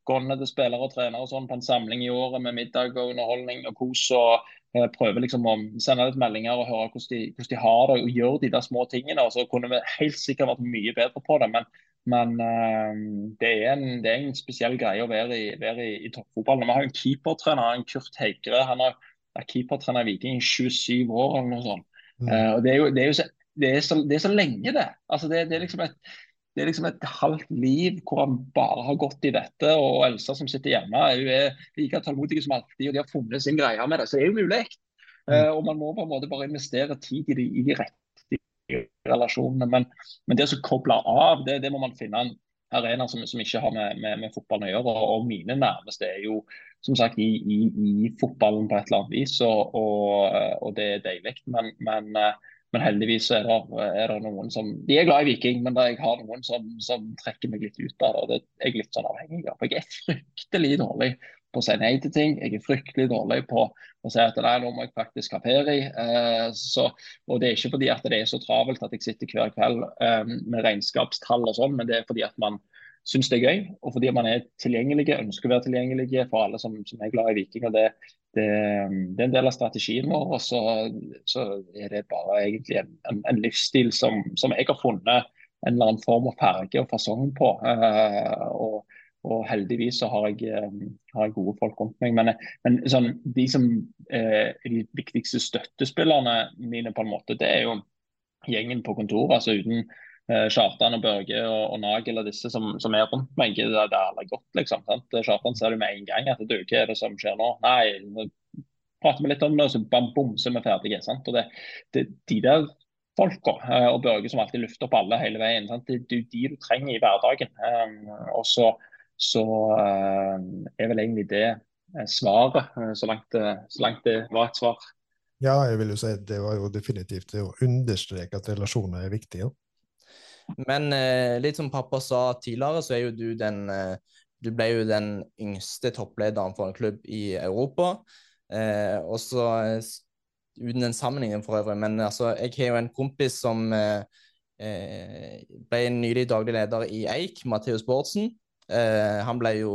gående til spillere og trenere og sånn på en samling i året med middag og underholdning og kos. og Eh, prøver liksom å sende litt meldinger og høre hvordan de, hvordan de, har det og gjør de der små tingene. og Så kunne vi helt sikkert vært mye bedre på det. Men, men uh, det, er en, det, er en, spesiell greie å være i, være i, i toppfotballen. Vi har en keepertrener, en Kurt Heikre. Han har er keepertrener i Viking i 27 år eller noe sånt. Mm. Uh, og det er jo det er, jo så, det er, så, det er så lenge, det. Altså det, det er liksom et det er liksom et halvt liv hvor han bare har gått i dette. Og Elsa som sitter hjemme, hun er like tålmodig som alltid, og de har funnet sin greie med det. Så det er jo mulig. Mm. Uh, og man må på en måte bare investere tid i de, i de rette relasjonene. Men, men det som kobler av, det, det, må man finne en arena som, som ikke har med, med, med, fotballen å gjøre. Og, og mine nærmeste er jo som sagt i, i, i, fotballen på et eller annet vis, og, og, og det er deilig. Men, men uh, men heldigvis er det, er det, noen som De er glad i Viking, men jeg har noen som, som, trekker meg litt ut av det. og Det er jeg litt sånn avhengig av. Jeg er fryktelig dårlig på å si nei til ting. Jeg er fryktelig dårlig på å si at nei, nå må jeg faktisk ha ferie. Eh, og det er ikke fordi at det er så travelt at jeg sitter hver kveld eh, med regnskapstall og sånn, men det er fordi at man syns det er gøy, og fordi man er tilgjengelige, ønsker å være tilgjengelige for alle som, som er glad i Viking. og det, det, det, er en del av strategien vår. Og så, så er det bare egentlig en, en, en livsstil som, som, jeg har funnet en eller annen form og farge og fasong på. Uh, og, og, heldigvis så har jeg, um, har jeg, gode folk rundt meg. Men, men sånn, de som uh, er de viktigste støttespillerne mine, på en måte, det er jo gjengen på kontoret. altså uten Eh, Kjartan og Børge og, og Nagel og disse som, som, er rundt meg. Det, det er alle godt, liksom. Sant? Kjartan ser du med en gang at du, hva er det som skjer nå? Nei, nå prater vi litt om det, og så bam, bom, så er vi ferdige. Sant? Og det, det, de der folka eh, og Børge som alltid lufter opp alle hele veien, sant? det er de du trenger i hverdagen. Um, og så, så er vel egentlig det svaret, så langt, så langt det var et svar. Ja, jeg vil jo si at det var jo definitivt å understreke at relasjoner er viktige. Men eh, litt som pappa sa tidligere, så er jo du den eh, Du ble jo den yngste topplederen for en klubb i Europa. Eh, og så eh, Uten en sammenligning for øvrig, men altså, jeg har jo en kompis som eh, eh, ble nylig daglig leder i Eik, Matheus Bårdsen. han ble jo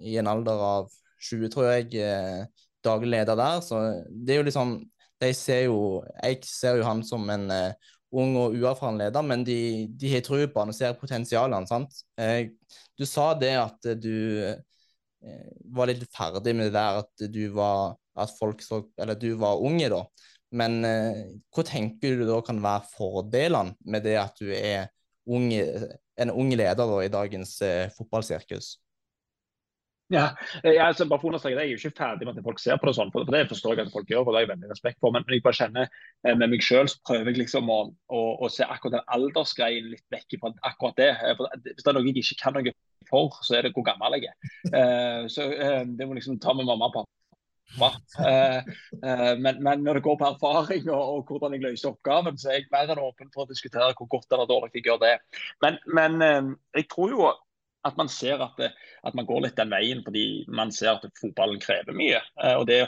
i en alder av 20, tror jeg, daglig leder der. Så det er jo liksom De ser jo Eik ser jo han som en ung og uerfaren leder, men de, de har tro på han og ser potensialene. sant? Eh, du sa det at du eh, var litt ferdig med det der at du var at så, du var unge, da. Men eh, hva tenker du da kan være fordelene med det at du er unge, en ung leder da, i dagens eh, fotballsirkus? Ja, jeg, altså, bare for jeg er jo ikke ferdig med at folk ser på det sånn, for det forstår jeg at folk gjør, og det har jeg veldig respekt for. Men jeg bare kjenner eh, med meg selv så prøver jeg liksom å, å, å se akkurat den aldersgreien litt vekk fra akkurat det. Eh, for hvis det er noe jeg ikke kan noe for, så er det hvor gammel jeg er. Uh, så uh, det må liksom ta med mamma og pappa. Uh, men, men, når det går på erfaring og, og, hvordan jeg løser oppgaven, så er jeg mer enn åpen for å diskutere hvor godt eller dårlig jeg gjør det. Men, men jeg tror jo at man ser at, det, at, man går litt den veien fordi man ser at fotballen krever mye. Eh, og Det,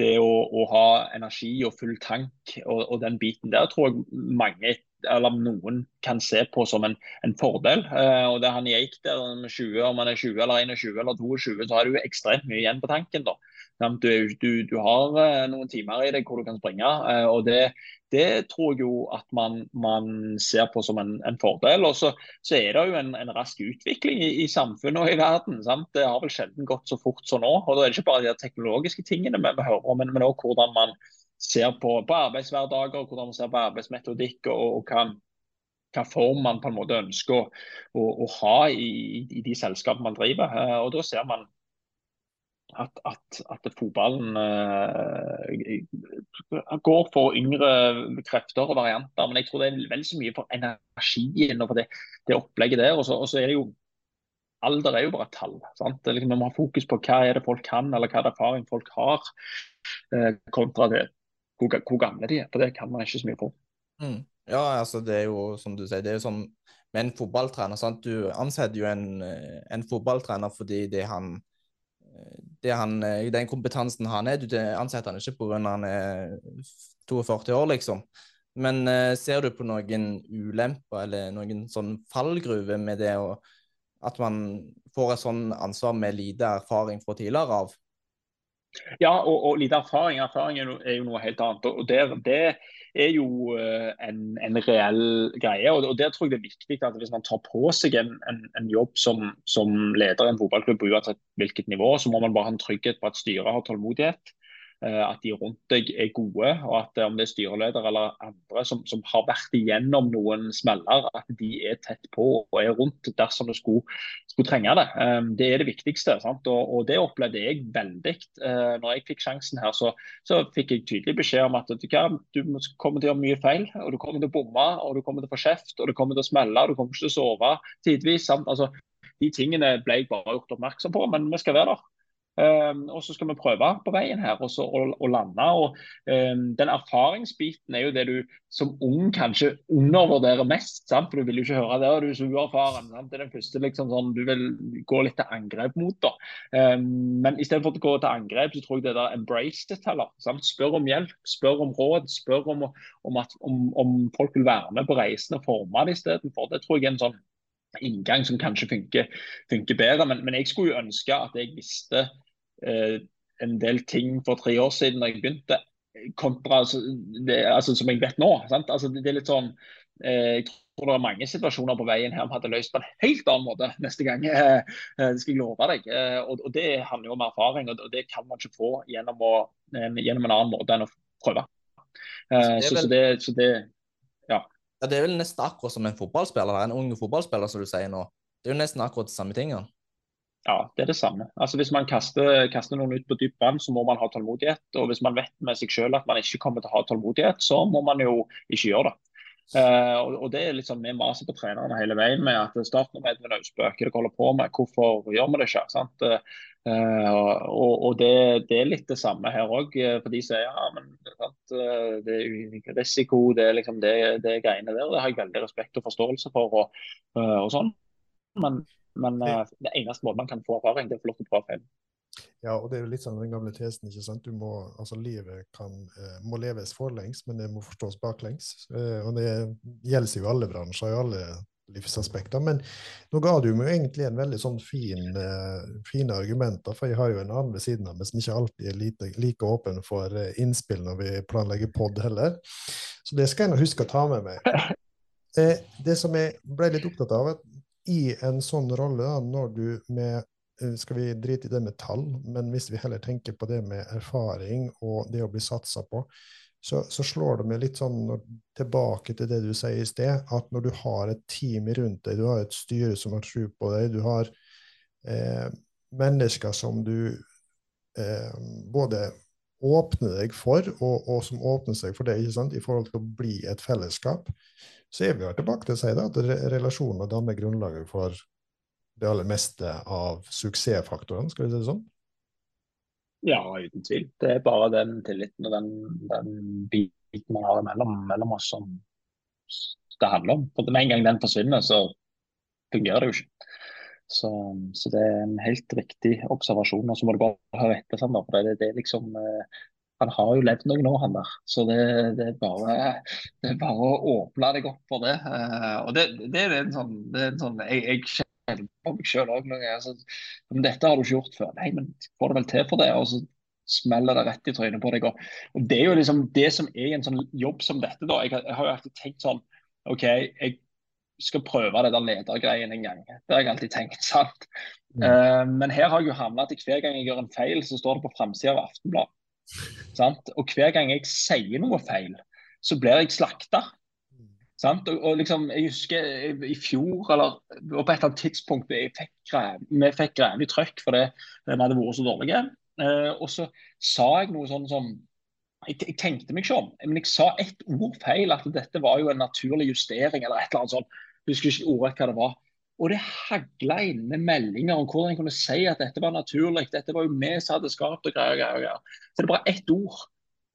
det å, å, ha energi og full tank og, og, den biten der tror jeg mange eller noen kan se på som en, en fordel. Uh, og det han gikk der med 20, Om han er 20 eller 21 eller 22, så har du ekstremt mye igjen på tanken. da. Du, du, du har uh, noen timer i deg hvor du kan springe. Uh, og det, det, tror jeg jo at man, man ser på som en, en fordel. Og så, så, er det jo en, en rask utvikling i, i, samfunnet og i verden. Sant? Det har vel sjelden gått så fort som nå. og Da er det ikke bare de teknologiske tingene vi hører om, men, men også hvordan man ser på, på arbeidshverdager, hvordan man ser på arbeidsmetodikk og, og hva, hva, form man på en måte ønsker å, å, å ha i, i, de selskapene man driver. Eh, og Da ser man at, at, at fotballen uh, går for yngre krefter og varianter. Men jeg tror det er vel så mye for energien og for det, det opplegget der. Og så, er det jo Alder er jo bare et tall. sant? Liksom, vi må ha fokus på hva er det folk kan, eller hva er det erfaring folk har, uh, kontra det hvor, hvor, gamle de er. For det kan man ikke så mye på. Mm. Ja, altså det er jo som du sier, det er jo som med en fotballtrener. sant? Du ansetter jo en, en fotballtrener fordi det han, det han, den kompetansen han er, du ansetter han ikke pga. han er 42 år, liksom. Men ser du på noen ulemper eller noen sånn fallgruve med det å, at man får et sånn ansvar med lite erfaring fra tidligere av? Ja, og, og lite erfaring. Erfaring er jo, er jo noe helt annet. og det, det er jo uh, en, en, reell greie. og Der tror jeg det er viktig at hvis man tar på seg en, en, en jobb som, som, leder i en fotballklubb, uansett hvilket nivå, så må man bare ha en trygghet på at styret har tålmodighet. Eh, at de rundt deg er gode, og at om det er styreleder eller andre som, som, har vært igjennom noen smeller, at de er tett på og er rundt dersom du skulle, skulle trenge det. Um, det er det viktigste. Og, og, Det opplevde jeg veldig. Når jeg fikk sjansen her, så, så fikk jeg tydelig beskjed om at du, du kommer til å gjøre mye feil, og du kommer til å bomme, og du kommer til å få kjeft, og du kommer til å smelle, og du kommer ikke til å sove tidvis. Altså, de tingene ble jeg bare gjort oppmerksom på, men vi skal være der. Um, og så skal vi prøve på veien her og, så, og, og lande. og um, Den erfaringsbiten er jo det du som ung kanskje undervurderer mest. sant? For Du vil jo ikke høre det, og du er så uerfaren. Sant? Det er den første liksom sånn, du vil gå litt til angrep mot. da. Um, men istedenfor å gå til angrep, så tror jeg det der embrace it heller. Sant? Spør om hjelp, spør om råd, spør om, om, at, om, om folk vil være med på reisen og forme det istedenfor. Det tror jeg er en sånn inngang som kanskje funker, funker bedre. Men, men, jeg skulle jo ønske at jeg visste eh, en del ting for tre år siden da jeg begynte, kontra altså, det, altså, som jeg vet nå. Altså, det, det, er litt sånn eh, Jeg tror det er mange situasjoner på veien her vi hadde løst på en helt annen måte neste gang. [laughs] Eh, det skal jeg love deg. Eh, og, og, Det handler jo om erfaring, og, det kan man ikke få gjennom, å, gjennom en annen måte enn å prøve. Eh, så, så, det, så det ja. Det er vel nesten akkurat som en fotballspiller, en ung fotballspiller, som du sier nå. Det er jo nesten akkurat de samme tingene. Ja, det er det samme. Altså Hvis man kaster, kaster noen ut på dypt vann, så må man ha tålmodighet. Og hvis man vet med seg selv at man ikke kommer til å ha tålmodighet, så må man jo ikke gjøre det. Uh, og, og, det er sånn, Vi maser på trenerne hele veien med at starten med Edvin Austbø, hva dere holder på med, hvorfor gjør vi det ikke? sant? Uh, og, og det, det, er litt det samme her òg. For de sier ja, men sant? det er risiko, det er liksom det, det greiene der. Det har jeg veldig respekt og forståelse for. og, og sånn. Men men uh, det eneste måten man kan få erfaring, det er å få lov til å prøve feil. Ja, og det er jo litt sånn den gamle tesen. ikke sant? Du må, altså Livet kan, uh, må leves forlengs, men det må forstås baklengs. Uh, og Det gjelder jo alle bransjer i alle livsaspekter. Men nå ga du meg jo egentlig en veldig sånn fin, uh, fine argumenter, for jeg har jo en annen ved siden av meg som ikke alltid er lite, like åpen for innspill når vi planlegger pod heller. Så det skal jeg nå huske å ta med meg. [laughs] det som jeg ble litt opptatt av, at i en sånn rolle, da, når du med eh, skal vi drite i det med tall, men hvis vi heller tenker på det med erfaring og det å bli satsa på, så, så, slår det meg litt sånn tilbake til det du sier i sted, at når du har et team rundt deg, du har et styre som har tro på deg, du har eh, mennesker som du eh, både åpner deg for, og, og, som åpner seg for det sant, i forhold til å bli et fellesskap, så er vi jo tilbake til å si da, at relasjoner danner grunnlaget for det aller meste av suksessfaktorene, skal vi si det sånn? Ja, uten tvil. Det er bare den tilliten og den, den biten man har mellom, mellom, oss som det handler om. For Med en gang den forsvinner, så fungerer det jo ikke. Så, så det er en helt riktig observasjon. Og så må du bare høre etter. Sander. for det, det er liksom eh, han har jo levd noen år, han der. Så det, det, er, bare, det er bare å åpne deg opp for det. Uh, og det, det, er en sånn, er en sånn Jeg, jeg på meg sjøl òg. Men dette har du ikke gjort før. Nei, men får det vel til for det? Og så smeller det rett i trynet på deg. Og, og Det er jo liksom det som er i en sånn jobb som dette. da. Jeg, jeg har jo alltid tenkt sånn OK, jeg skal prøve det der ledergreien en gang. Det har jeg alltid tenkt. [laughs] sant? Mm. Uh, men her har jeg jo havnet at hver gang jeg gjør en feil, så står det på framsida av Aftenblad. Sant? Og hver gang jeg sier noe feil, så blir jeg slakta. Og, og, liksom, jeg husker i fjor, eller på et eller annet tidspunkt fikk vi fikk grevelig trøkk fordi vi hadde vært så dårlige. Uh, og så sa jeg noe sånn som jeg, jeg, tenkte meg ikke om, men jeg sa ett ord feil. At dette var jo en naturlig justering eller et eller annet sånt. Jeg husker ikke ordrett hva det var. Og det hagla inn med meldinger om hvordan jeg kunne si at dette var naturlig. Dette var jo vi som hadde skapt og greier, og greier. Så det er bare ett ord.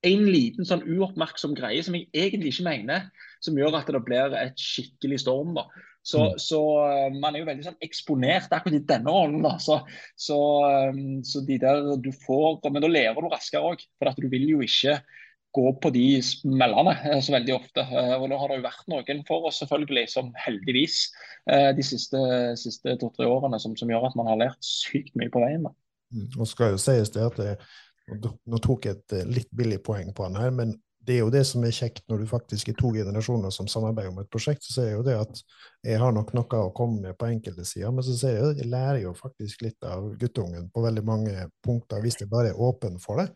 En liten sånn uoppmerksom greie som jeg egentlig ikke mener, som gjør at det blir et skikkelig storm. da. Så, mm. så, eh, man er jo veldig sånn eksponert akkurat i denne rollen. da. Så, så, eh, så, de der du får Men da lærer du raskere òg. For at du vil jo ikke gå på de smellene eh, så veldig ofte. Og nå har det jo vært noen for oss selvfølgelig, som heldigvis de siste, siste to-tre årene, som, som, gjør at man har lært sykt mye på veien. da. Mm. Og skal jo sies det at det, Nå tok jeg et litt billig poeng på han her, men det er jo det som er kjekt når du faktisk er to generasjoner som samarbeider om et prosjekt. Så ser jeg jo det at jeg har nok noe å komme med på enkelte sider, men så ser jeg jo jeg lærer jo faktisk litt av guttungen på veldig mange punkter hvis jeg bare er åpen for det.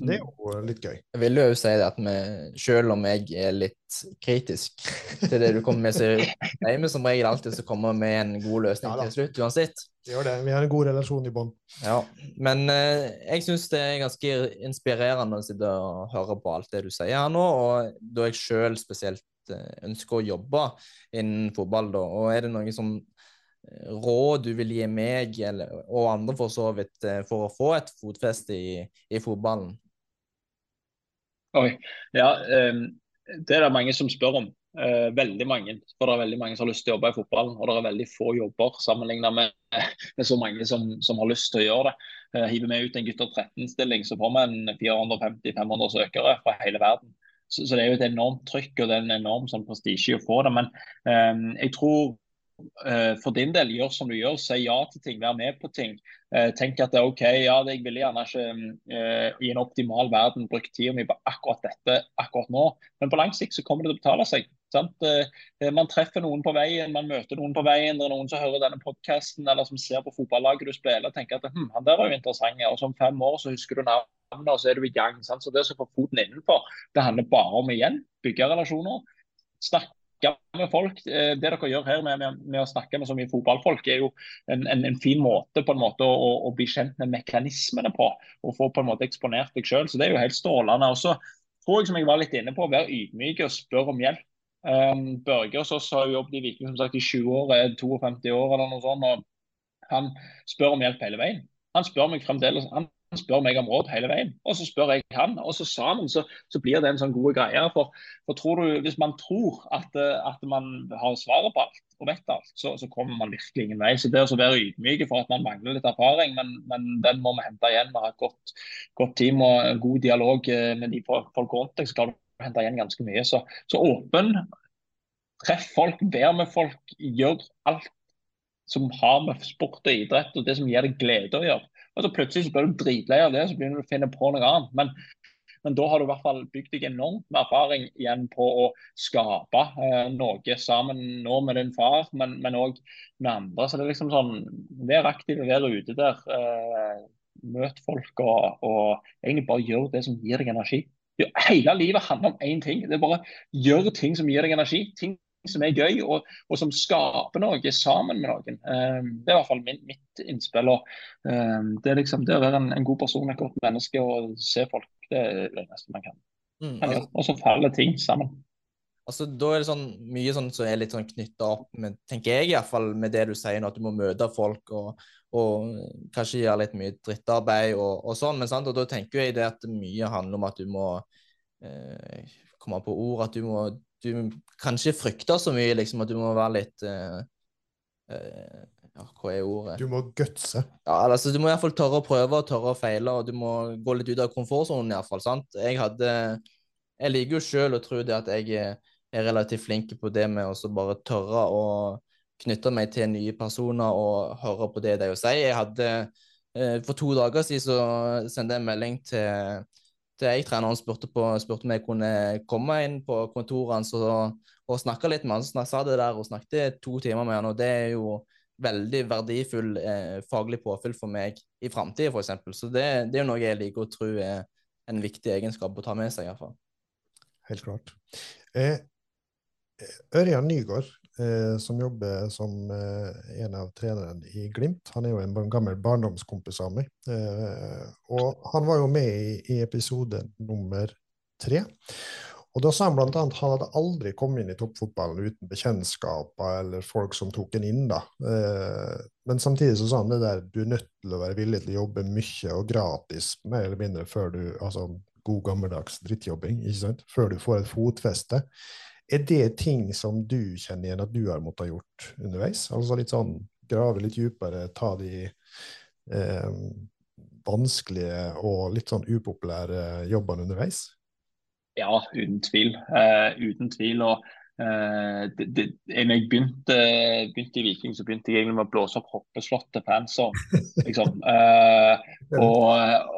Så det er mm. jo litt gøy. Jeg vil jo si det at vi, selv om jeg er litt kritisk til det du kommer med, så er vi som regel alltid som kommer med en god løsning ja, til slutt, uansett. Vi gjør det. Vi har en god relasjon i bånn. Ja, men eh, jeg syns det er ganske inspirerende å sitte og høre på alt det du sier her nå, og da jeg sjøl spesielt eh, ønsker å jobbe innen fotball, da, og er det noe som eh, råd du vil gi meg eller, og andre for så vidt eh, for å få et fotfeste i, i fotballen? Oi, ja, um, Det er det mange som spør om. Uh, veldig mange. For det er veldig mange som har lyst til å jobbe i fotballen. Og det er veldig få jobber sammenlignet med, [laughs] med så mange som, som, har lyst til å gjøre det. Uh, hiver vi ut en gutter 13-stilling, så får vi en 450-500 søkere fra hele verden. Så, så, det er jo et enormt trykk og det er en enorm sånn prestisje å få det. Men um, jeg tror uh, for din del, gjør som du gjør. Si ja til ting, vær med på ting. Uh, tenk at det er OK, ja, jeg ville gjerne ikke uh, i en optimal verden brukt tida mi på akkurat dette akkurat nå, men på lang sikt så kommer det til å betale seg. Man treffer noen på veien, man møter noen på veien. Det er noen som hører denne podkasten eller som ser på fotballaget du spiller og tenker at hm, han der var jo interessant. Og om fem år så husker du navnet, og så er du i gang. Sant? Så det å få foten innenfor, det handler bare om igjen bygge relasjoner. Snakke med folk. Eh, det dere gjør her med, med, med, å snakke med så mye fotballfolk, er jo en, en, en fin måte på en måte å, å, bli kjent med mekanismene på. Og få på en måte eksponert deg sjøl. Så det er jo helt strålende. Og så tror jeg, som jeg var litt inne på, å være ydmyk og spørre om hjelp. Um, Børge hos oss har jo jobbet i Viking som sagt i 20 år, er 52 år eller noe sånt. og Han spør om hjelp hele veien. Han spør meg fremdeles, han spør meg om råd hele veien, og så spør jeg han. Og så sammen så, så blir det en sånn god greie. For, for du, hvis man tror at, at, man har svaret på alt og vet alt, så, så kommer man virkelig ingen vei. Så det å være ydmyk for at man mangler litt erfaring, men, men den må vi hente igjen. Vi har et godt, godt, team og god dialog eh, med de folk rundt deg, så klarer du hente igjen ganske mye. Så, så åpen, treff folk, vær med folk, gjør alt som har med sport og idrett og det som gir deg glede å gjøre. Og så plutselig så blir du dritlei av det, så begynner du å finne på noe annet. Men, men da har du i hvert fall bygd deg enormt med erfaring igjen på å skape eh, noe sammen nå med din far, men òg med andre. Så det er liksom sånn Vær aktiv, vær ute der. Eh, møt folk og, og, egentlig bare gjør det som gir deg energi. Hele livet handler om én ting. Det er bare gjør ting som gir deg energi. Ting som er gøy, og, og, som skaper noe sammen med noen. Um, det er i hvert fall min, mitt innspill. Og, um, det, er liksom, det å være en, en, god person, et godt menneske og se folk, det er det eneste man kan. Mm, altså, og så faller ting sammen. Altså, Da er det sånn, mye sånn som er litt sånn knytta opp med, tenker jeg i hvert fall, med det du sier nå, at du må møte folk og, og kanskje gjøre litt mye drittarbeid og, og sånn. Men sant? Og da tenker jeg det at mye handler om at du må eh, komme på ord, at du må du kanskje frykter så mye, liksom, at du må være litt uh, uh, ja, Hva er ordet? Du må gutse. Ja, altså, du må iallfall tørre å prøve og tørre å feile, og du må gå litt ut av komfortsonen iallfall. sant? Jeg hadde Jeg liker jo sjøl å tro det at jeg er relativt flink på det med å bare tørre å knytte meg til nye personer og høre på det de sier. Jeg hadde eh, For to dager siden så sendte jeg en melding til, jeg treneren spurte, på, spurte om jeg kunne komme inn på kontoret hans og, og snakke litt med han. Så sa det der og snakket to timer med han, og det er jo veldig verdifull eh, faglig påfyll for meg i framtida, f.eks. Så det, det, er jo noe jeg liker å tro er en viktig egenskap å ta med seg, iallfall. Helt klart. Eh, Ørjan Nygaard, eh, som jobber som eh, en av trenerne i Glimt, han er jo en gammel barndomskompis av meg. Eh, og han var jo med i, i episode nummer tre. Og da sa han bl.a. at han hadde aldri kommet inn i toppfotballen uten bekjentskaper eller folk som tok en inn. da. Eh, men samtidig så sa han det der du er nødt til å være villig til å jobbe mye og gratis, mer eller mindre, før du altså god gammeldags drittjobbing, ikke sant? før du får et fotfeste. Er det ting som du kjenner igjen at du har måttet ha gjort underveis? Altså litt sånn grave litt dypere, ta de eh, vanskelige og litt sånn upopulære jobbene underveis? Ja, uten tvil. Eh, uten tvil. og det, det, når jeg begynte, begynte, i Viking, så begynte jeg egentlig med å blåse opp hoppeslottet på hands-on. Liksom. [laughs] Uh, og,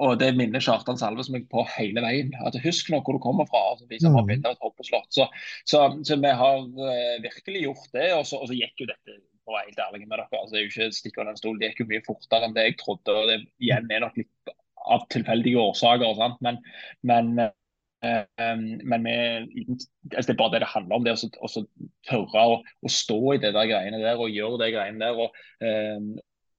og, det minner Kjartan Salves meg på hele veien. At Husk nå hvor du kommer fra. Altså, viser mm. bilde av et hoppeslott. Så, så, så, vi har virkelig gjort det. Og så, og så gikk jo dette for å være helt ærlig med dere. Altså, det er jo ikke stikk under en stol. Det gikk jo mye fortere enn det jeg trodde. og Det igjen er nok litt av tilfeldige årsaker. Sant? Men, men men vi, altså det er bare det det handler om. det å tørre å, stå i det der greiene der og gjøre det greiene der. og, um,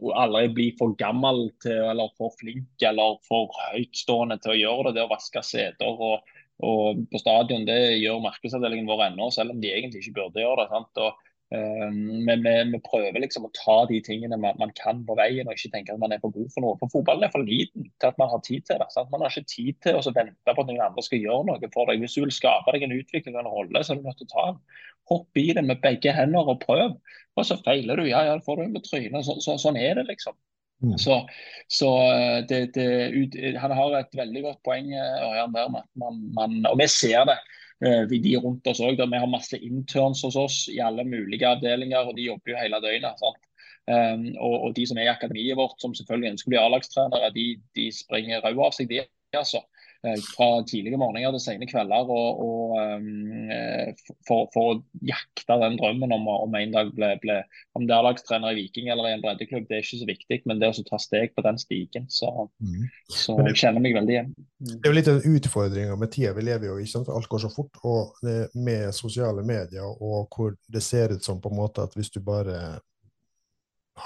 og aldri bli for gammel til, eller for flink eller for høytstående til å gjøre det. Det å vaske seter og, og på stadion, det gjør markedsavdelingen vår ennå, selv om de egentlig ikke burde gjøre det. sant, og Ehm, men vi, vi, prøver liksom å ta de tingene man, man, kan på veien, og ikke tenke at man er for god for noe. For fotballen er for liten til at man har tid til det. Sant? Man har ikke tid til å vente på at noen andre skal gjøre noe for deg. Hvis du vil skape deg en utvikling og en rolle, så er du nødt til å ta den. Hopp i det med begge hender og prøv. Og så feiler du, ja ja, får du med trynet. Så, så, sånn er det, liksom. Mm. Så, så eh, det, det, han har et veldig godt poeng, eh, Ørjan, der med at man, man Og vi ser det. Eh, de rundt oss òg. Vi har masse interns hos oss i alle mulige avdelinger, og de jobber jo hele døgnet. Um, og, og, de som er i akademiet vårt, som selvfølgelig ønsker å bli A-lagstrenere, de, de springer rød av seg, de. altså. Eh, fra tidlige morgener til sene kvelder og, og um, for, for, å jakte den drømmen om, om en dag ble, ble om det er lagstrener i Viking eller i en breddeklubb, det er ikke så viktig, men det å ta steg på den stigen, så, mm. så det, kjenner meg veldig igjen. Mm. Det er jo litt en utfordring med tida vi lever i, for alt går så fort. Og med sosiale medier og hvor det ser ut som på en måte at hvis du bare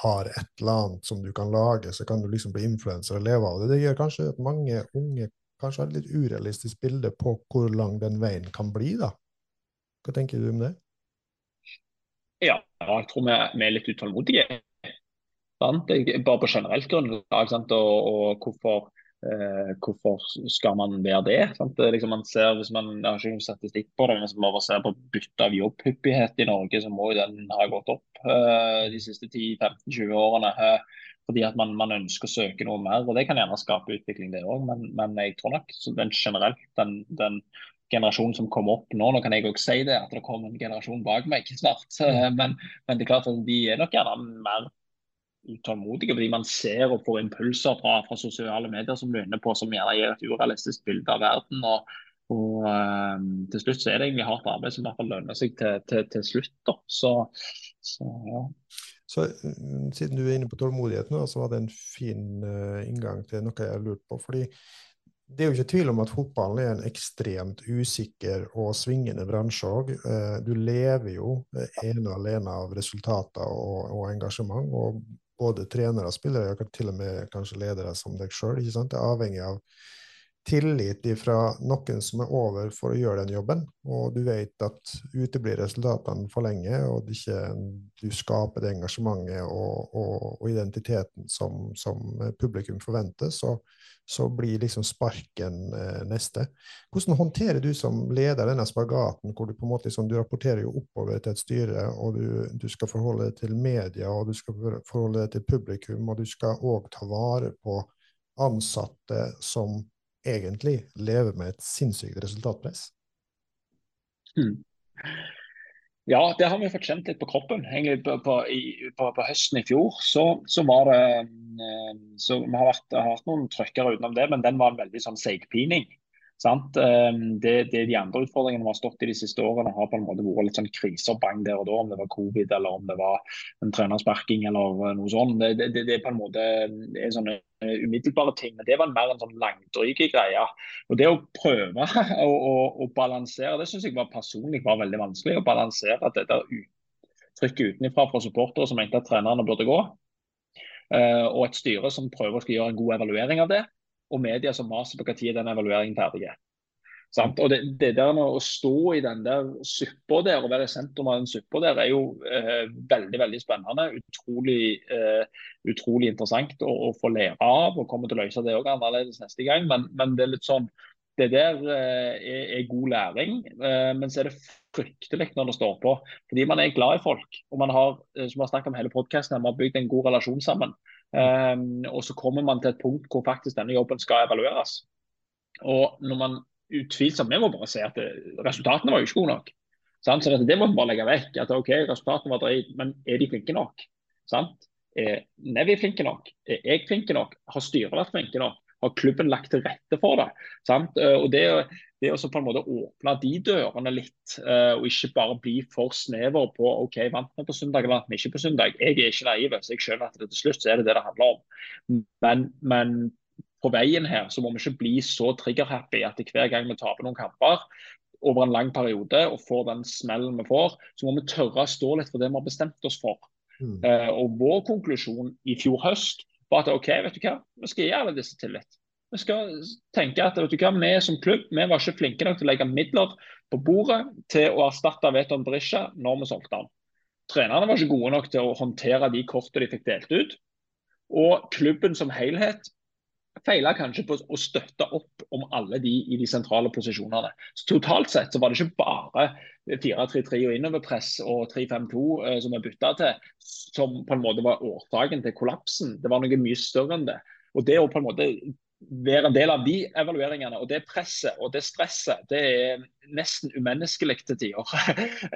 har et eller annet som du kan lage, så kan du liksom bli influenser og leve av det. Det gjør kanskje at mange unge kanskje har et litt urealistisk bilde på hvor lang den veien kan bli, da. Hva tenker du om det? Ja, jeg tror vi, er litt utålmodige. Sant? Bare på generelt grunnlag. Og, og hvorfor, eh, hvorfor, skal man være det? Sant? Liksom man ser, hvis man har ikke noen statistikk på det, hvis man ser på bytte av jobbhyppighet i Norge, så må jo den ha gått opp eh, de siste 10-15-20 årene. Eh, fordi at man, man, ønsker å søke noe mer. og Det kan gjerne skape utvikling, det òg. Men, men, jeg tror nok den generelt den, den, generasjonen som kommer opp nå, nå kan jeg òg si det, at det kommer en generasjon bak meg snart. Mm. Men, men, det er klart at de er nok gjerne mer utålmodige, fordi man ser og får impulser fra, fra sosiale medier som du er inne på, som gjerne gir et urealistisk bilde av verden. og og um, til slutt så er det egentlig hardt arbeid som i hvert fall lønner seg til, til, til slutt. Da. Så, så ja. Så mm, siden du er inne på tålmodigheten, så var det en fin uh, inngang til noe jeg har lurt på. fordi det er jo ikke tvil om at fotballen er en ekstremt usikker og svingende bransje òg. Uh, du lever jo ene og alene av resultater og, og, engasjement. Og både trenere og spillere, til og med kanskje ledere som deg sjøl, er avhengig av tillit fra noen som er over for å gjøre den jobben, og du vet at uteblir resultatene for lenge, og ikke, du skaper det engasjementet og, og, og identiteten som, som, publikum forventer, så, så blir liksom sparken eh, neste. Hvordan håndterer du som leder denne spagaten, hvor du på en måte liksom, du rapporterer jo oppover til et styre, og du, du skal forholde deg til media, og du skal forholde deg til publikum, og du skal òg ta vare på ansatte som egentlig lever med et sinnssykt resultatpress? Mm. Ja, det har vi fått kjent litt på kroppen. Egentlig på, på, i, på, på høsten i fjor så, så var det eh, så Vi har, vært, har hatt noen trøkker utenom det, men den var en veldig sånn seigpining. Ehm, det, det, de andre utfordringene vi har stått i de siste årene, har på en måte vært litt sånn kriser bang der og da, om det var covid eller om det var en trenersparking eller eh, noe sånt. Det, det, det er på en måte er sånne eh, umiddelbare ting, men det var mer en sånn langdryg greie. Og Det å prøve [laughs] å, å, å balansere, det syns jeg var personlig var veldig vanskelig. Å balansere at dette trykket utenfra fra supportere som mente at trenerne burde gå, eh, og et styre som prøver å gjøre en god evaluering av det og media som maser på når den evalueringen ferdig er. Sant? Og det, det, der med å stå i den der suppa der og være i sentrum av den suppa der, er jo eh, veldig veldig spennende. Utrolig, eh, utrolig interessant å, å, få lære av. og Kommer til å løse det òg annerledes neste gang. Men, men, det er litt sånn det der eh, er, er, god læring, eh, men så er det fryktelig når det står på. Fordi man er glad i folk. og man har, eh, som vi har snakket om hele podcasten, man har bygd en god relasjon sammen. Um, og så kommer man til et punkt hvor faktisk denne jobben skal evalueres. Og når man utvilsomt, Vi må bare si at det, resultatene var jo ikke gode nok. Sant? Så det, må vi bare legge vekk. at ok, Resultatene var drit, men er de flinke nok? Sant? Er Nevi flinke nok? Er jeg flinke nok? Har styret vært flinke nok? Har klubben lagt til rette for det? Sant? Og det, det å på en måte åpne de dørene litt, uh, og ikke bare bli for snever på ok, vant vi på søndag eller vant vi ikke på søndag. Jeg er ikke naiv, så jeg skjønner at det til slutt så er det det det handler om. Men, men på veien her så må vi ikke bli så trigger-happy at hver gang vi taper noen kamper over en lang periode og får den smellen vi får, så må vi tørre å stå litt for det vi har bestemt oss for. Mm. Uh, og Vår konklusjon i fjor høst var at ok, vet du hva, vi skal gi alle disse tillit. Vi skal tenke at vet du hva, vi som klubb vi var ikke flinke nok til å legge midler på bordet til å erstatte Veton Berisha når vi solgte han. Trenerne var ikke gode nok til å håndtere de kortene de fikk delt ut. Og klubben som helhet feila kanskje på å støtte opp om alle de i de sentrale posisjonene. Så Totalt sett så var det ikke bare 4-3-3 og innoverpress og 3-5-2 eh, som vi bytta til, som på en måte var årsaken til kollapsen. Det var noe mye større enn det. Og det å på en måte være en del av de evalueringene. Og det presset og det stresset, det er nesten umenneskelig til tider. [laughs]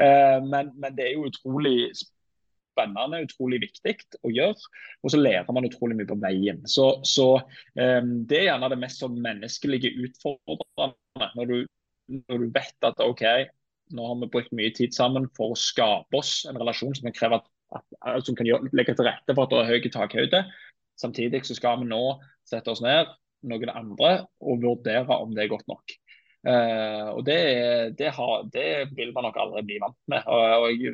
Eh, men, men, det er jo utrolig spennende, utrolig viktig å gjøre. Og så lærer man utrolig mye på veien. Så, så um, det er gjerne det mest sånn menneskelige utfordrende. Når du, når du vet at OK, nå har vi brukt mye tid sammen for å skape oss en relasjon som kan, kreve at, at, som kan gjøre, legge til rette for at det er høy takhøyde. Samtidig så skal vi nå sette oss ned noen andre og vurdere om det er godt nok. Uh, og det, det, har, det, vil man nok aldri bli vant med. Og, og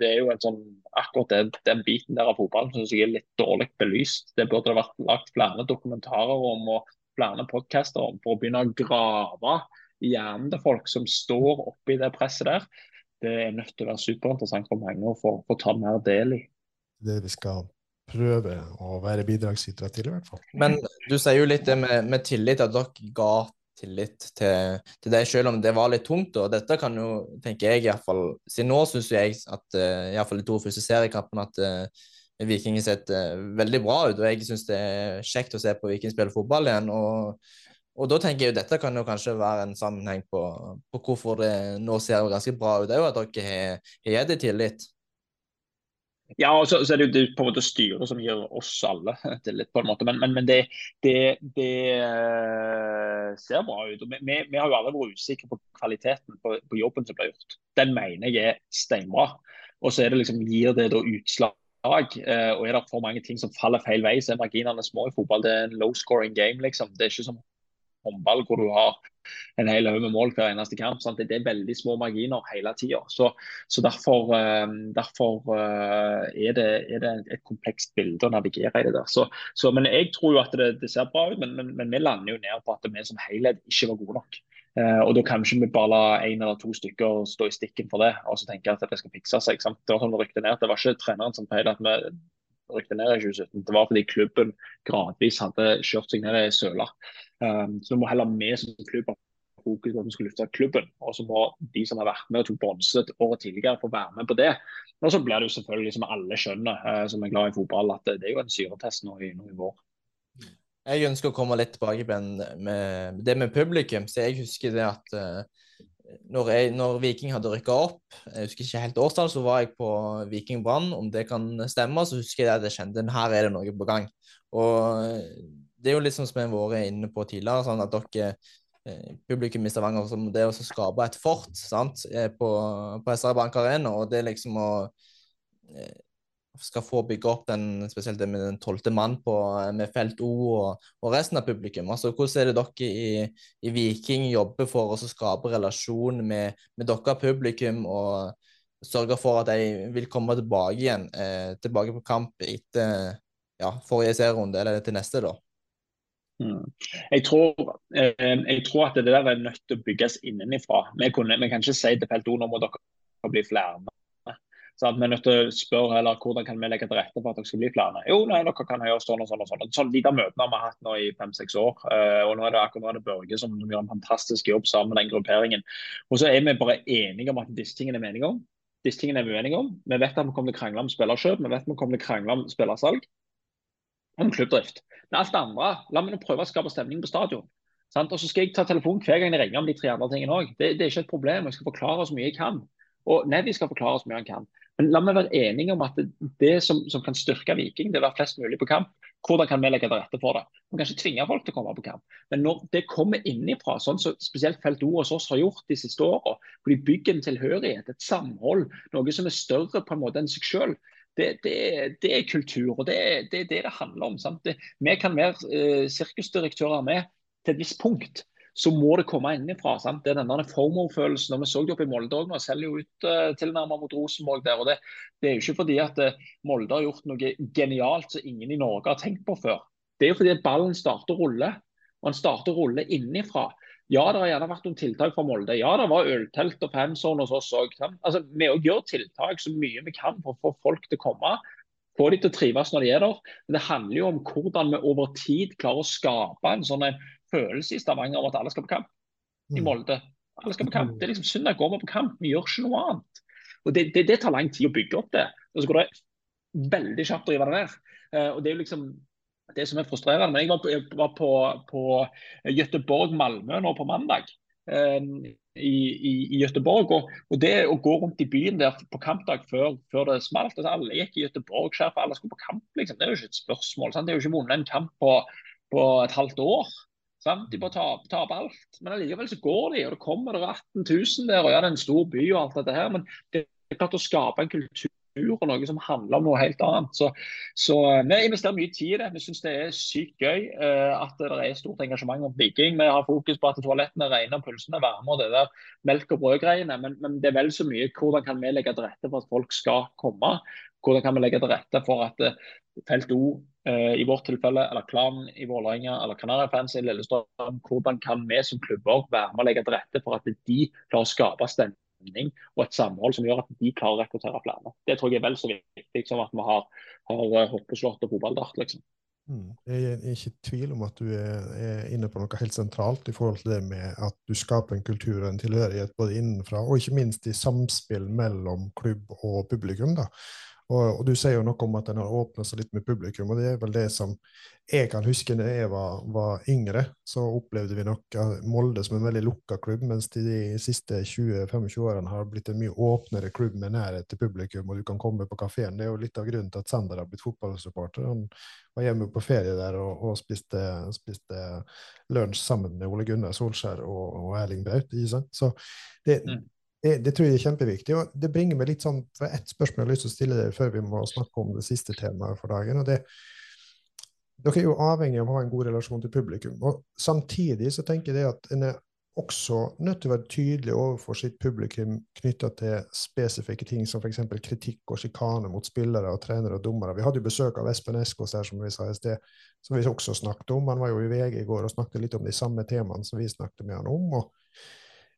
det er jo en sånn, akkurat den, den biten der av fotballen syns jeg er litt dårlig belyst. Det burde det vært lagt flere dokumentarer om og flere podcaster om for å begynne å grave i hjernen til folk som står oppi det presset der. Det er nødt til å være superinteressant for mange å få, få ta mer del i. Det vi skal prøve å være bidragsytere til, i hvert fall. Men du sier jo litt det med, med tillit, at dere ga tillit til, til deg, selv om det var litt tungt. Og dette kan jo, tenker jeg iallfall Siden nå syns jeg at uh, iallfall de to første seriekampene at uh, Viking har sett uh, veldig bra ut. Og jeg syns det er kjekt å se på Viking spille fotball igjen. og og da tenker jeg jo dette kan jo kanskje være en sammenheng på, på hvorfor det nå ser ganske bra ut. Det er jo at dere har gitt det tillit. Ja, og så, så, er det jo på en måte styret som gir oss alle [laughs] det litt, på en måte. Men, men, men det, det, det, eh, ser bra ut. og vi, vi, har jo alle vært usikre på kvaliteten på, på, jobben som ble gjort. Den mener jeg er steinbra. Og så er det liksom, gir det da utslag. Eh, og er det for mange ting som faller feil vei, så er marginene små i fotball. Det er en low scoring game, liksom. Det er ikke som håndball hvor du har en hel haug med mål hver eneste kamp. Sant? Det er veldig små marginer hele tida. Så, så, derfor, uh, derfor uh, er, det, er, det, et komplekst bilde å navigere i det der. Så, så, men jeg tror jo at det, det ser bra ut, men, men, men, vi lander jo ned på at vi som helhet ikke var gode nok. Uh, og Da kan vi ikke bare la én eller to stykker stå i stikken for det og så tenke at det skal fikse seg. Det var sånn det rykte ned. Det var ikke treneren som feil at vi rykte ned i 2017. Det var fordi klubben gradvis hadde kjørt seg ned i søla. Um, så du må heller vi som klubb fokus på at vi skal løfte klubben. Og så må de som har vært med og tok bronse året tidligere, få være med på det. Og så blir det jo selvfølgelig, som alle skjønner uh, som er glad i fotball, at det, er jo en syretest nå i, nå i vår. Jeg ønsker å komme litt tilbake med det med publikum. så Jeg husker det at uh, når, jeg, når, Viking hadde rykka opp, jeg husker ikke helt årstall, så var jeg på Viking Brann. Om det kan stemme, så husker jeg at jeg kjente her er det noe på gang. Og det er jo litt sånn som vi har vært inne på tidligere, sånn at dere eh, publikum i Stavanger som det å skape et fort sant, på, på SR Bank Arena, og det liksom å eh, skal få bygge opp den, spesielt det med den tolvte mann på, med Felt O og, og, resten av publikum. Altså, Hvordan er det dere i, i Viking jobber for å skape relasjon med, med dere publikum, og sørge for at de vil komme tilbake igjen, eh, tilbake på kamp etter ja, forrige serierunde, eller til neste, da? Mm. Jeg, tror, eh, jeg, tror, at det der er nødt til å bygges innenfra. Vi, vi kan ikke si til Felt O nå må dere bli flere så at vi er nødt til å spørre heller hvordan kan vi legge til rette for at dere skal bli flere. Jo, nei, dere kan gjøre sånn og sånn. og sånn. Sånn lite møtene har vi hatt nå i fem-seks år. Uh, og nå er det akkurat nå er det Børge som, som, gjør en fantastisk jobb sammen med den grupperingen. Og så er vi bare enige om at disse tingene er vi enige om. Disse tingene er vi uenige om. Vi vet at vi kommer til å krangle om spillerkjøp, vi vet at vi kommer til å krangle om spillersalg. Om klubbdrift. Men alt det andre, la meg nå prøve å skape stemning på stadion. Sant? Og så skal jeg ta telefonen hver gang jeg ringer om de tre andre tingene òg. Det, det, er ikke et problem. Jeg skal forklare så mye jeg kan. Og Nevi skal forklare så mye han kan. Men la meg være enige om at det, det som, som, kan styrke Viking, det er å være flest mulig på kamp. Hvordan kan vi legge til rette for det? Vi kan ikke tvinge folk til å komme på kamp. Men når det kommer innenfra, sånn som spesielt Felt O hos oss har gjort de siste åra, hvor de bygger en tilhørighet, et samhold, noe som er større på en måte enn seg sjøl, det, det, det, er kultur. og Det er det, det handler om. vi kan være eh, sirkusdirektører med til et visst punkt så må det komme innenfra. Sant? Det er denne FOMO-følelsen. og Vi så det oppe i Molde òg. Vi selger jo ut uh, tilnærmet mot Rosenborg der. og det, det, er jo ikke fordi at uh, Molde har gjort noe genialt som ingen i Norge har tenkt på før. Det er jo fordi ballen starter å rulle. Og den starter å rulle innenfra. Ja, det har gjerne vært noen tiltak fra Molde. Ja, det var øltelt og fanzone hos oss òg. Altså, vi òg gjør tiltak så mye vi kan for å få folk til å komme. Få de til å trives når de er der. Men det handler jo om hvordan vi over tid klarer å skape en sånn en følelse i Stavanger om at alle skal på kamp. I mm. Molde. Alle skal på kamp. Det er liksom Søndag går vi på kamp, vi gjør ikke noe annet. Og Det, det, det tar lang tid å bygge opp det. Og så går det veldig kjapt å rive det ned. Uh, og Det er jo liksom det som er frustrerende. Men jeg var på, jeg var på, på Gøteborg-Malmö nå på mandag. Uh, i, i, i Gøteborg, Og, og, det å gå rundt i byen der på kampdag før, før det smalt altså Alle gikk i Gøteborg-skjerf, alle skulle på kamp. liksom. Det er jo ikke et spørsmål. Sant? Det er jo ikke vunnet en kamp på, på et halvt år. Sant? De bare taper, taper alt. Men allikevel så går de, og det kommer det 18 000 der. og ja, Det er en stor by og alt dette her, men det er klart å skape en kultur og noe som handler om noe helt annet. Så, så eh, Vi investerer mye tid i det. Vi syns det er sykt gøy uh, at det er stort engasjement om Viking. Vi har fokus på at toalettene er rene, pulsene er varme og det der melk og brød-greiene. Men, men, det er vel så mye hvordan kan vi legge til rette for at folk skal komme. Hvordan kan vi legge til rette for at uh, Felt O Eh, i vårt tilfelle, eller Klan i Vålerenga eller Canada-fans i Lillestrøm, hvordan kan vi som klubber være med å legge til rette for at de klarer å skape stemning og et samhold som gjør at de klarer å rekruttere flere. Det tror jeg er vel så viktig som at vi har, har eh, hoppeslott og fotballdart. liksom. Mm. Jeg er ikke i tvil om at du er, inne på noe helt sentralt i forhold til det med at du skaper en kultur og en tilhørighet både innenfra og ikke minst i samspill mellom klubb og publikum. da. Og, og, du sier jo noe om at den har åpna seg litt med publikum, og det er vel det som jeg kan huske da jeg var, var, yngre. Så opplevde vi nok Molde som en veldig lukka klubb, mens de, de siste 20-25 årene har blitt en mye åpnere klubb med nærhet til publikum, og du kan komme på kafeen. Det er jo litt av grunnen til at Sander har blitt fotballsupporter. Han var hjemme på ferie der og, og spiste, spiste, lunsj sammen med Ole Gunnar Solskjær og, og Erling Braut. Så det, mm det, det, tror jeg er kjempeviktig. og Det bringer meg litt sånn for ett spørsmål jeg har lyst til å stille dere før vi må snakke om det siste temaet for dagen. og det Dere er jo avhengig av å ha en god relasjon til publikum. og Samtidig så tenker jeg at en er også nødt til å være tydelig overfor sitt publikum knytta til spesifikke ting som f.eks. kritikk og sjikane mot spillere og trenere og dommere. Vi hadde jo besøk av Espen Eskås her, som vi sa i sted, som vi også snakket om. Han var jo i VG i går og snakket litt om de samme temaene som vi snakket med han om. og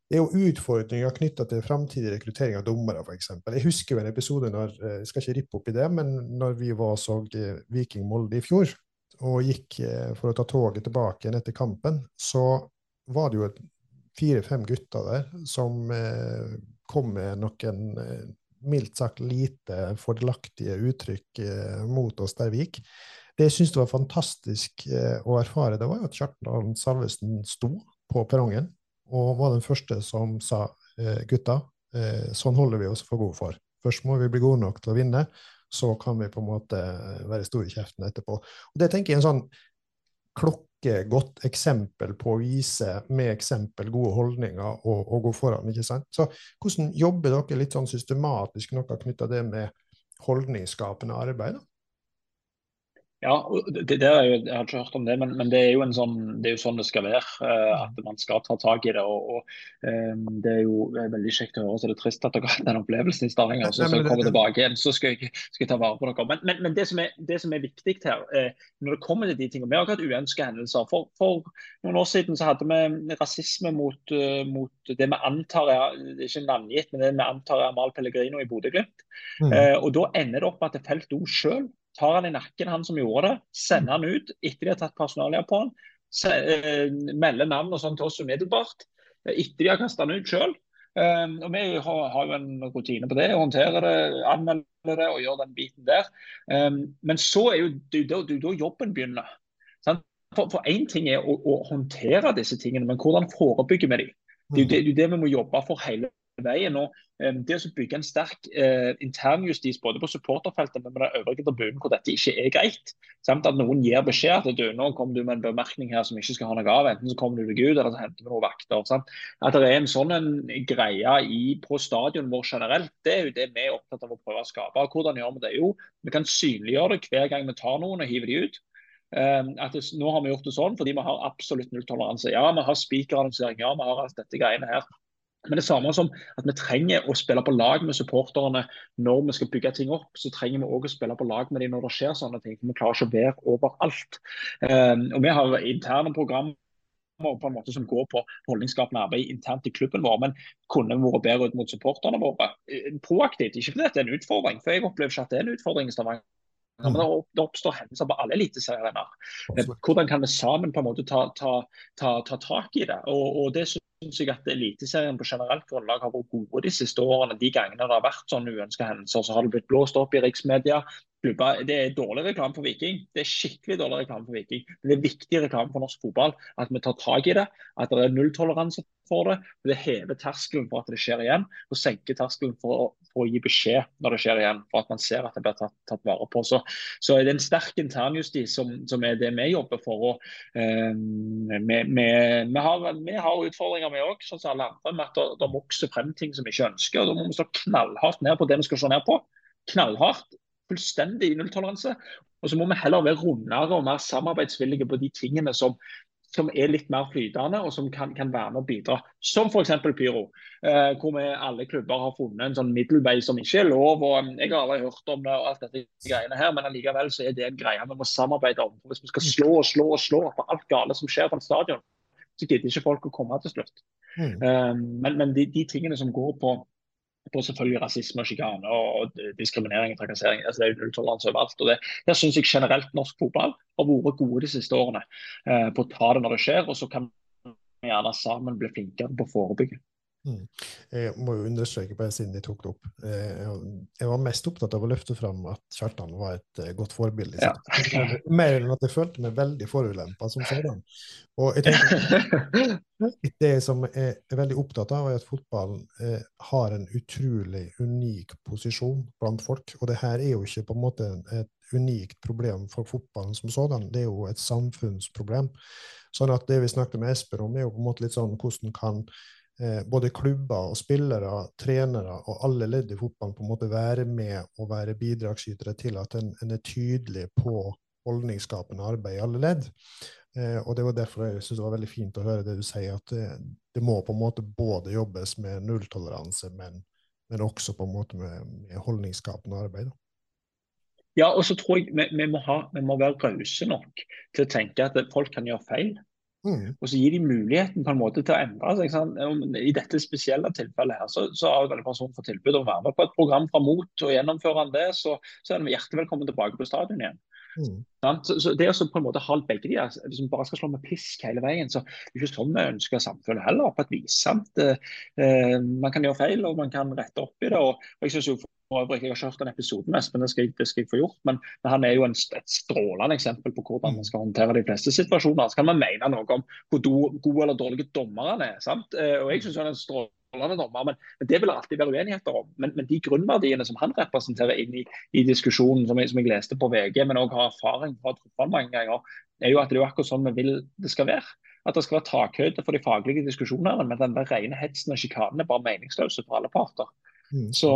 det er jo utfordringer knytta til framtidig rekruttering av dommere, f.eks. Jeg husker jo en episode når eh, jeg skal ikke rippe opp i det, men når vi var og så eh, Viking Molde i fjor, og gikk eh, for å ta toget tilbake igjen etter kampen, så var det jo fire-fem gutter der som kom med noen mildt sagt lite fordelaktige uttrykk mot oss der vi gikk. Det jeg syntes var fantastisk å erfare, det var jo at Kjartan Salvesen sto på perrongen og var den første som sa eh, gutta, eh, sånn holder vi oss for gode for. Først må vi bli gode nok til å vinne, så kan vi på en måte være store i kjeften etterpå. Og Det tenker jeg er en sånn klokkegodt eksempel på å vise med eksempel gode holdninger og, og gå foran. ikke sant? Så Hvordan jobber dere litt sånn systematisk noe knytta det med holdningsskapende arbeid? da? Ja, det, det er jo, Jeg har ikke hørt om det, men, men det, er jo sånn, det, er jo sånn det skal være. Uh, at man skal ta tak i det. og, og um, Det er jo veldig kjekt å høre. så Det er trist at dere har hatt den opplevelsen i Stavanger. Så skal jeg komme tilbake igjen, så skal jeg, skal jeg ta vare på dere. Men, men, men det, som er, det, som er, viktig her, uh, når det kommer til de tingene Vi har hatt uønska hendelser. For, for, noen år siden så hadde vi rasisme mot, uh, mot det vi antar er det er ikke navngitt, men det vi antar er Amal Pellegrino i Bodø-Glimt. Mm. og Da ender det opp med at Felt O sjøl tar han i nakken, han som gjorde det, sender han ut etter de har tatt personalia på han, eh, melder navn og sånn til oss umiddelbart. Eh, etter de har kasta han ut sjøl. Um, og Vi har, har, jo en rutine på det, håndterer det, anmelder det og gjør den biten der. Um, men så er jo da jobben begynner. Sant? For én ting er å, å, håndtere disse tingene, men hvordan forebygger vi dem? Det er jo det, det, vi må jobbe for hele veien. Og det å bygge en sterk eh, internjustis både på supporterfeltet men med den øvrige tribunen hvor dette ikke er greit, samt at noen gir beskjed at du, nå kommer du med en bemerkning her som ikke skal ha noe av, enten så kommer du deg ut eller så henter vi noen vakter. Sant? At det er en sånn en greie i, på stadion vår generelt, det er jo det vi er opptatt av å prøve å skape. Hvordan gjør vi det? Jo, vi kan synliggjøre det hver gang vi tar noen og hiver de ut. Um, at det, nå har vi gjort det sånn fordi vi har absolutt nulltoleranse. Ja, vi har spikerannonsering, ja, vi har alt dette greiene her. Men det samme som at vi trenger å spille på lag med supporterne når vi skal bygge ting opp, så trenger vi òg å spille på lag med dem når det skjer sånne ting. Vi klarer ikke å være overalt. Um, og Vi har interne programmer på en måte som går på holdningsskapende arbeid internt i klubben vår, men kunne vært bedre ut mot supporterne våre. Eh, proaktivt, ikke fordi det er en utfordring, for jeg opplever ikke at det er en utfordring i Stavanger. Ja, men det oppstår hendelser på alle eliteseriearenaer. Hvordan kan vi sammen på en måte ta, ta, ta, ta tak i det? Og, og det syns jeg at Eliteserien på generelt grunnlag har vært gode de siste årene. De gangene det har vært sånne uønska hendelser, så har det blitt blåst opp i riksmedia. Klubber, det er dårlig reklame for Viking. Det er skikkelig dårlig reklame for Viking. Men det er viktig reklame for norsk fotball at vi tar tak i det. At det er nulltoleranse for det. Det hever terskelen for at det skjer igjen, og senker terskelen for, for, å gi beskjed når det skjer igjen. For at man ser at det blir tatt, tatt vare på. Så, så er det en sterk internjustis som, som er det vi jobber for. Og, eh, vi, vi, vi, har, vi, har, utfordringer vi òg, sånn som alle andre, med at det, vokser frem ting som vi ikke ønsker. og Da må vi stå knallhardt ned på det vi skal slå ned på. Knallhardt. Fullstendig nulltoleranse. Og så må vi heller være rundere og mer samarbeidsvillige på de tingene som, som er litt mer flytende og som kan, kan være med å bidra. Som f.eks. Pyro, eh, hvor vi alle klubber har funnet en sånn middelvei som ikke er lov. og um, Jeg har aldri hørt om det, og alt dette greiene her, men allikevel så er det en greie vi må samarbeide om. Hvis vi skal slå og slå og slå på alt gale som skjer på en stadion, så gidder ikke folk å komme til slutt. Mm. Um, men, men de, de, tingene som går på på selvfølgelig rasisme sjikane og diskriminering og trakassering. Altså, det er nulltoleranse overalt. og det, Der syns jeg generelt norsk fotball har vært gode de siste årene eh, på å ta det når det skjer. Og så kan vi gjerne sammen bli flinkere på å forebygge. Mm. Jeg må jo understreke bare siden de tok det opp. Eh, jeg var mest opptatt av å løfte fram at Kjartan var et eh, godt forbilde. Ja. Mer enn at jeg følte meg veldig forulempa som sådan. Og jeg tenker, [laughs] Det som jeg er veldig opptatt av, er at fotballen eh, har en utrolig unik posisjon blant folk. Og det her er jo ikke på en måte et unikt problem for fotballen som sådan, det er jo et samfunnsproblem. Sånn at det vi snakket med Espen om, er jo på en måte litt sånn hvordan kan eh, både klubber og spillere, trenere og alle ledd i fotballen på en måte være med og være bidragsytere til at en, en er tydelig på holdningsskapende arbeid i alle ledd. Eh, og det var derfor jeg synes det var veldig fint å høre det du sier, at det, det må på en måte både jobbes med nulltoleranse, men, men også på en måte med, med holdningsskapende arbeid. Ja, og så tror jeg vi, vi, må, ha, vi må være rause nok til å tenke at folk kan gjøre feil. Mm. Og så gir de muligheten på en måte til å endre seg. Sant? I dette spesielle tilfellet her, så, så har en person fått tilbud om å være med på et program fra MOT, og gjennomfører han det, så, så er han hjertelig velkommen tilbake på stadion igjen. Mm. Så, så, Det å på en måte ha begge de der, hvis vi bare skal slå med pisk hele veien, så det er ikke sånn vi ønsker samfunnet heller. på et vis, sant? Eh, man kan gjøre feil, og man kan rette opp i det. og, og jeg synes jo jeg har ikke hørt den episoden mest, men det skal, jeg, det skal jeg få gjort. Men, men han er jo en, et strålende eksempel på hvordan man skal håndtere de fleste situasjoner. Så kan man mene noe om hvor do, gode eller dårlige dommer han er. sant? Eh, og jeg synes han er en strålende dommer, men, men, det vil det alltid være uenigheter om. Men, men, de grunnverdiene som han representerer inn i, i diskusjonen, som jeg, som jeg, leste på VG, men òg har erfaring fra å mange ganger, er jo at det er jo akkurat sånn vi vil det skal være. At det skal være takhøyde for de faglige diskusjonene, men den rene hetsen og sjikanen er bare meningsløse for alle parter. Mm. Så,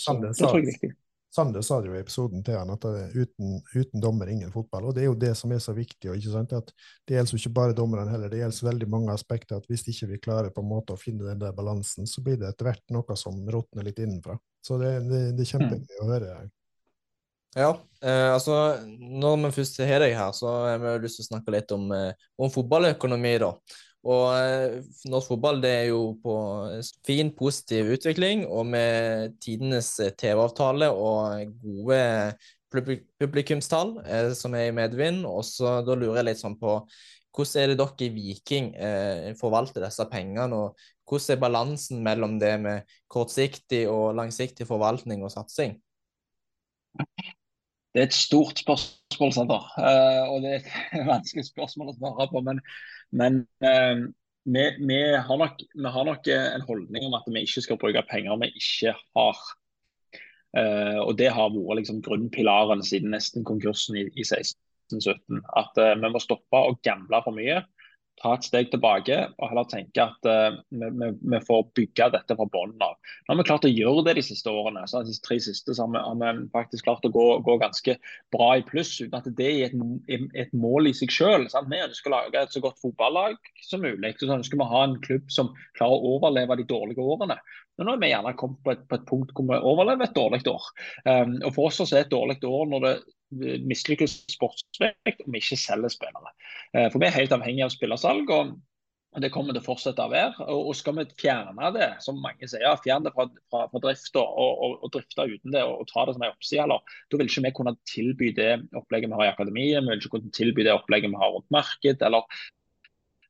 så det tror jeg er viktig. Sander sa det jo i episoden til han at uten, uten, dommer, ingen fotball. Og Det er jo det som er så viktig. og ikke sant, at Det gjelder jo ikke bare dommerne heller, det gjelder veldig mange aspekter. at Hvis ikke vi klarer på en måte å finne den der balansen, så blir det etter hvert noe som råtner litt innenfra. Så det, det, det er kjempegøy å høre. Ja, eh, altså når vi først har deg her, så har vi lyst til å snakke litt om, eh, om fotballøkonomi. da. Og eh, norsk fotball det er jo på fin, positiv utvikling, og med tidenes eh, TV-avtale og gode publikumstall eh, som er i medvind. Og så da lurer jeg litt sånn på hvordan er det dere i Viking eh, forvalter disse pengene, og hvordan er balansen mellom det med kortsiktig og langsiktig forvaltning og satsing? Det er et stort spørsmål, Sander. Og det er et [laughs] vanskelig spørsmål å svare på. Men men eh, vi, vi, har nok, vi, har nok, en holdning om at vi ikke skal bruke penger vi ikke har. Eh, og Det har vært liksom grunnpilaren siden nesten konkursen i, i 16-17. At eh, vi må stoppe å gamble for mye ta et steg tilbake og heller tenke at uh, vi, vi, vi, får bygge dette fra bunnen av. Nå har vi klart å gjøre det de siste årene. så De tre siste så har vi, faktisk klart å gå, gå, ganske bra i pluss, uten at det er et, et mål i seg selv. Vi ønsker å lage et så godt fotballag som mulig. Så ønsker vi å ha en klubb som klarer å overleve de dårlige årene. Men nå er vi gjerne kommet på et, på et punkt hvor vi overlever et dårlig år. Um, og For oss er et dårlig år når det mislykkes sportsvekt om vi ikke selger spillere. Eh, for Vi er helt avhengig av spillersalg. og det kommer til å fortsette å være. Og Skal vi fjerne det, som mange sier, fjerne det fra, fra, fra drifta og, og, og, drifte uten det og, ta det som en oppside, da vil ikke vi kunne tilby det opplegget vi har i akademiet, vi vil ikke kunne tilby det opplegget vi har rundt marked, eller,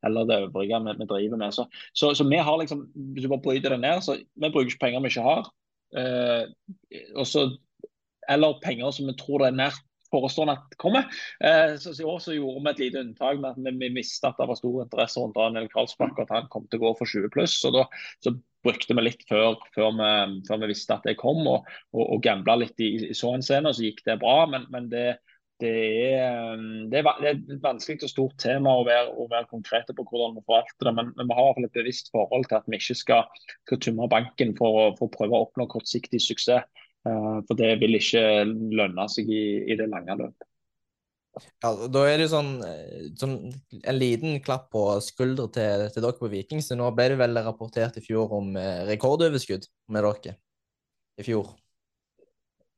eller det øvrige vi, vi driver med. Så, så, så, vi har liksom, hvis du bare bryter det ned, så vi bruker ikke penger vi ikke har. Eh, også, eller penger som vi tror det er nært forestående at kommer. Eh, så, I år så gjorde vi et lite unntak med at vi, vi visste at det var stor interesse rundt Daniel Karlsbakk, og at han kom til å gå for 20 pluss. Så da så brukte vi litt før, før, vi, før, vi, visste at det kom, og, og, og gambla litt i, i så henseende, og så gikk det bra. Men, men det, det, er, er, det er, et vanskelig og stort tema å være, å være konkrete på hvordan vi forvalter det. Men, men, vi har i hvert fall et bevisst forhold til at vi ikke skal, skal tømme banken for, for å prøve å oppnå kortsiktig suksess. Eh, for det vil ikke lønne seg i, i det lange løpet. Ja, Da er det sånn, eh, sånn, en liten klapp på skuldra til, til, dere på Viking. Så nå ble det vel rapportert i fjor om eh, rekordoverskudd med dere i fjor?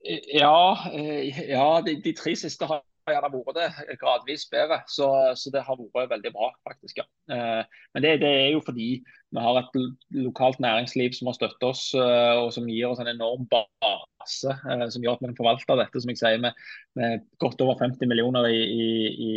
Ja, ja de, de, tre siste har gjerne vært det gradvis bedre. Så, så, det har vært veldig bra, faktisk. ja. Eh, men det, det, er jo fordi vi har et lokalt næringsliv som har støttet oss, eh, og som gir oss en enorm base. Eh, som gjør at vi kan forvalte dette som jeg sier, med, med godt over 50 millioner i, i, i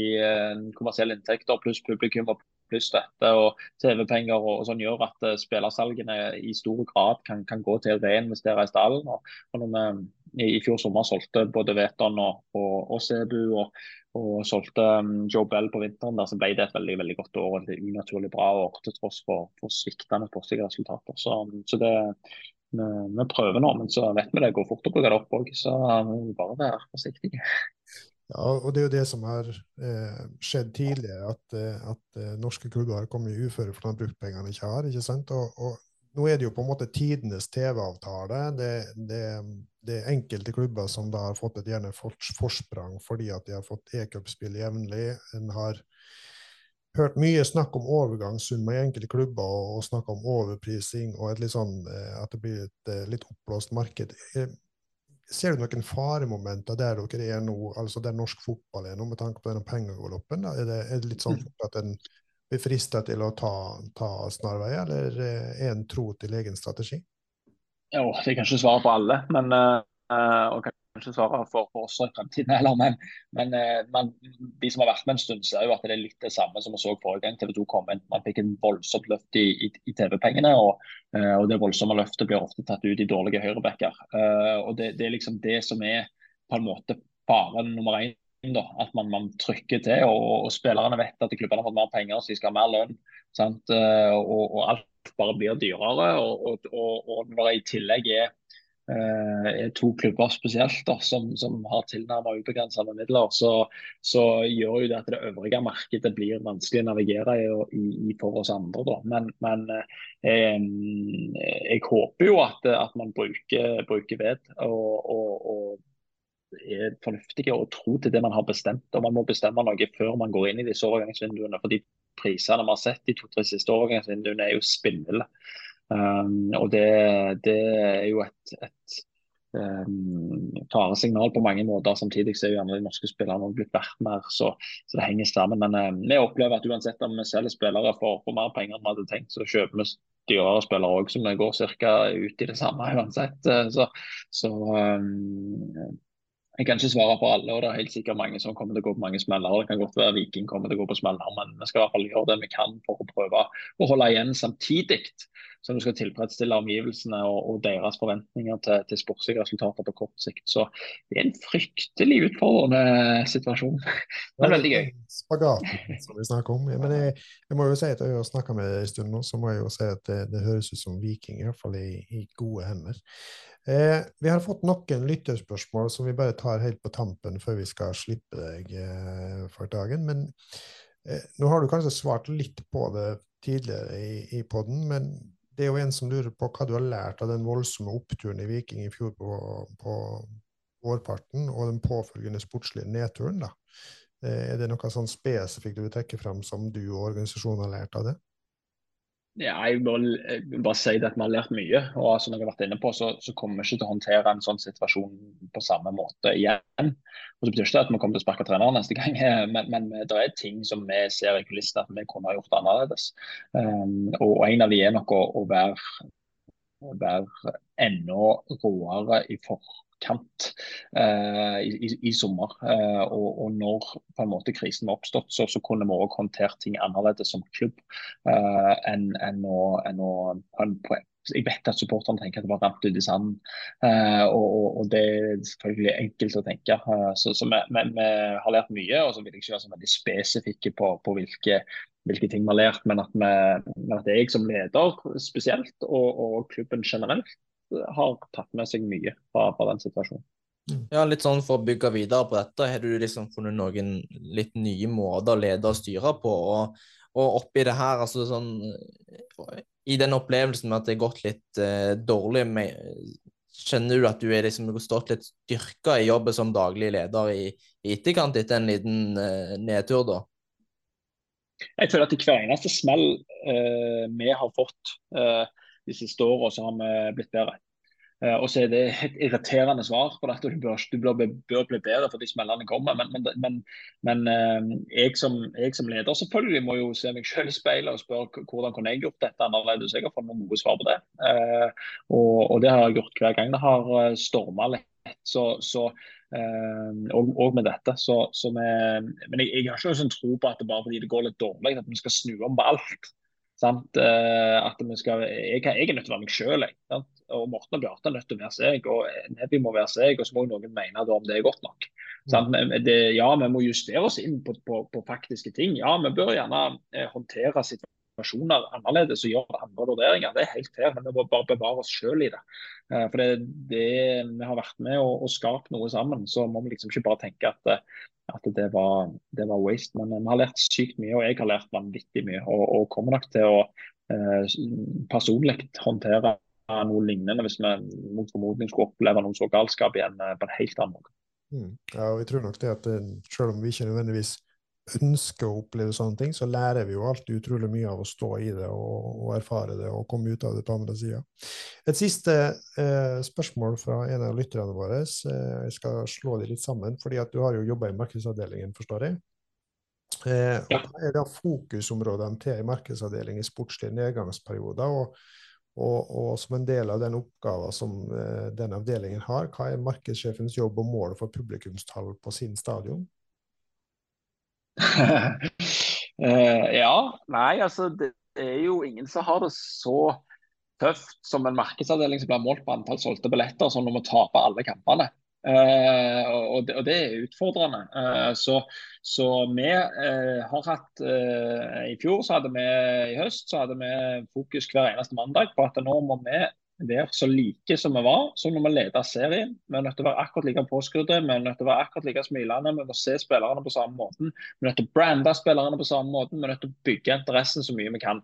kommersielle inntekter, pluss publikum og pluss dette og TV-penger. og, og sånn gjør at spillersalgene i stor grad kan, kan gå til å reinvestere i stallen. Og, og når vi i fjor sommer solgte både Veton og, og, og Sebu og, og solgte um, Joe Bell på vinteren. der, så ble det et veldig veldig godt år et unaturlig bra år til tross for, for sviktende sportslige resultater. Så, så det, vi, vi, prøver nå, men så vet vi det går fort å bruke det opp òg. Så vi må bare være forsiktige. Ja, og Det er jo det som har eh, skjedd tidligere, at, at, at eh, norske klubber har kommet i uføre fordi de har brukt pengene de ikke har. ikke sant? Og, og nå er det jo på en måte tidenes TV-avtale. Det, det, det, er enkelte klubber som da har fått et gjerne forsprang fordi at de har fått e-cupspill jevnlig. En har hørt mye snakk om overgangssum i enkelte klubber og, og snakk om overprising og et litt sånn, eh, at det blir et eh, litt oppblåst marked. Eh, ser du noen faremomenter der dere er nå, altså der norsk fotball er nå, med tanke på denne pengegaloppen? Er er det litt sånn mm. at en blir frista til å ta, ta snarvei, eller er en tro til egen strategi? Jo, det kan ikke svare på alle, men, uh, og kanskje svare for, for oss i fremtiden [laughs] heller. Men, men, man, de som har vært med en stund, ser jo at det er litt det samme som vi så forrige gang TV 2 kom inn. Man fikk en voldsomt løft i, i, i TV-pengene, og, og, det voldsomme løftet blir ofte tatt ut i dårlige høyrebacker. og det, det, er liksom det som er på en måte faren nummer én da, at man, man, trykker til. Og, og, spillerne vet at klubbene har fått mer penger, så de skal ha mer lønn. Eh, og, og, alt bare blir dyrere. Og, og når det i tillegg er, eh, er to klubber spesielt da, som, som har tilnærmet ubegrensede midler, så, så, gjør jo det at det øvrige markedet blir vanskelig å navigere i, i, for oss andre. Da. Men, men eh, jeg håper jo at, at man bruker, bruker ved. og er fornuftige og tro til det man har bestemt. og Man må bestemme noe før man går inn i disse overgangsvinduene. for de Prisene vi har sett de to-tre siste overgangsvinduene er jo spinnville. Um, og det, det, er jo et, et um, faresignal på mange måter. Samtidig så er jo gjerne de norske spillerne blitt verdt mer, så, så, det henger sammen. Men um, vi opplever at uansett om vi selger spillere for, for mer penger enn vi hadde tenkt, så kjøper vi dyrere spillere òg, som går ca. ut i det samme uansett. Så, så um, jeg kan ikke svare på alle, og det er helt sikkert mange som kommer til å gå på mange smeller. Det kan godt være Viking kommer til å gå på smeller, men vi skal i hvert fall gjøre det vi kan for å prøve å holde igjen samtidig som du skal tilfredsstille omgivelsene og, og deres forventninger til, til sportslige resultater på kort sikt. Så det er en fryktelig utfordrende situasjon. [laughs] Men veldig gøy. Spagaten som vi snakker om. Men jeg, jeg må jo si at jeg har snakka med deg en stund nå, så må jeg jo si at det, det høres ut som Viking, i hvert fall i, i gode hender. Eh, vi har fått noen lytterspørsmål som vi bare tar helt på tampen før vi skal slippe deg eh, for dagen. Men eh, nå har du kanskje svart litt på det tidligere i, i poden, men det er jo en som lurer på hva du har lært av den voldsomme oppturen i Viking i fjor på, på vårparten, og den påfølgende sportslige nedturen. da. Eh, er det noe sånn spesifikt du vil trekke fram som du og organisasjonen har lært av det? Ja, jeg vil bare, si at vi har lært mye. og som jeg har vært inne på, så, så kommer vi ikke til å håndtere en sånn situasjon på samme måte igjen. Og Det betyr ikke at vi kommer til å sparke treneren neste gang, [laughs] men, men, det er ting som vi ser i kulissene at vi kunne ha gjort annerledes. Um, og En av de er nok å, å være, være enda råere i forhold kant eh, i, i, sommer. Eh, og, og, når på en måte krisen var oppstått, så, så kunne vi òg håndtert ting annerledes som klubb eh, enn en å, en å på, jeg vet at supporterne tenker at det var rant ut i sanden. Uh, og, og, det er selvfølgelig enkelt å tenke. Uh, så, så vi, vi, vi, har lært mye. og så vil jeg ikke være så veldig spesifikke på, på hvilke, hvilke, ting vi har lært, men at, vi, men at jeg som leder spesielt, og, og klubben generelt, har tatt med seg mye fra, fra den situasjonen. Mm. Ja, litt sånn For å bygge videre på dette, har du liksom funnet noen litt nye måter å lede og styre på? Og, og oppi det her, altså sånn I den opplevelsen med at det har gått litt eh, dårlig, med, kjenner du at du er liksom stått litt styrka i jobben som daglig leder i, i etterkant etter en liten eh, nedtur, da? Jeg føler at i hver eneste smell eh, vi har fått eh, de siste åra så har vi blitt bedre. Uh, og så er det et irriterende svar på dette. du bør, du bør, bør bli bedre for de smellene kommer. Men, men, men, men uh, jeg, som, jeg, som, leder selvfølgelig må jo se meg selv i speilet og spørre hvordan kunne jeg gjort dette annerledes. Jeg har fått noen gode svar på det. Uh, og, og, det har jeg gjort hver gang det har storma litt. Så, så og, og, med dette. Så, så med, men jeg, jeg har ikke noen sånn tro på at det bare fordi det går litt dårlig, at vi skal snu om på alt. Sant? Eh, at vi skal, jeg, jeg er nødt til å være meg sjøl. Og Morten og Bjarte er nødt til å være seg. og Nebby må være seg, og så må noen mene om det er godt nok. Mm. Det, ja, vi må justere oss inn på, på, på, faktiske ting. Ja, vi bør gjerne eh, håndtere situasjoner annerledes og gjøre andre vurderinger. Det er helt fair, men vi må bare bevare oss sjøl i det. Eh, for det, det, vi har vært med og, og skapt noe sammen, så må vi liksom ikke bare tenke at eh, at det var, det var, waste. Men vi har lært sykt mye, og jeg har lært vanvittig mye. Og, og kommer nok til å personlig håndtere noe lignende hvis vi mot formodning skulle oppleve noe så galskap igjen på en helt annen måte. Mm. Ja, og jeg tror nok det at selv om vi ikke nødvendigvis ønsker å oppleve sånne ting, så lærer vi jo alltid utrolig mye av å stå i det og, og erfare det og komme ut av det på andre sida. Et siste eh, spørsmål fra en av lytterne våre. Eh, jeg skal slå de litt sammen, fordi at du har jo jobba i markedsavdelingen, forstår jeg? Eh, ja. Hva er da fokusområdene til en markedsavdeling i sportslige nedgangsperioder? Og, og, og, som en del av den oppgaven som eh, den avdelingen har, hva er markedssjefens jobb og mål for publikumstall på sin stadion? Uh, [laughs] ja. Nei, altså det er jo ingen som har det så tøft som en markedsavdeling som blir målt på antall solgte billetter, som når vi taper alle kampene. Uh, og, det, og, det, er utfordrende. Uh, så, så, vi uh, har hatt I fjor så hadde vi i høst så hadde vi fokus hver eneste mandag på at nå må vi være så like som vi var som når vi leda serien. Vi er nødt til å være akkurat like påskrudde, vi er nødt til å være akkurat like smilende. Vi må se spillerne på samme måten. Vi er nødt til å brande spillerne på samme måten. Vi er nødt til å bygge interessen så mye vi kan.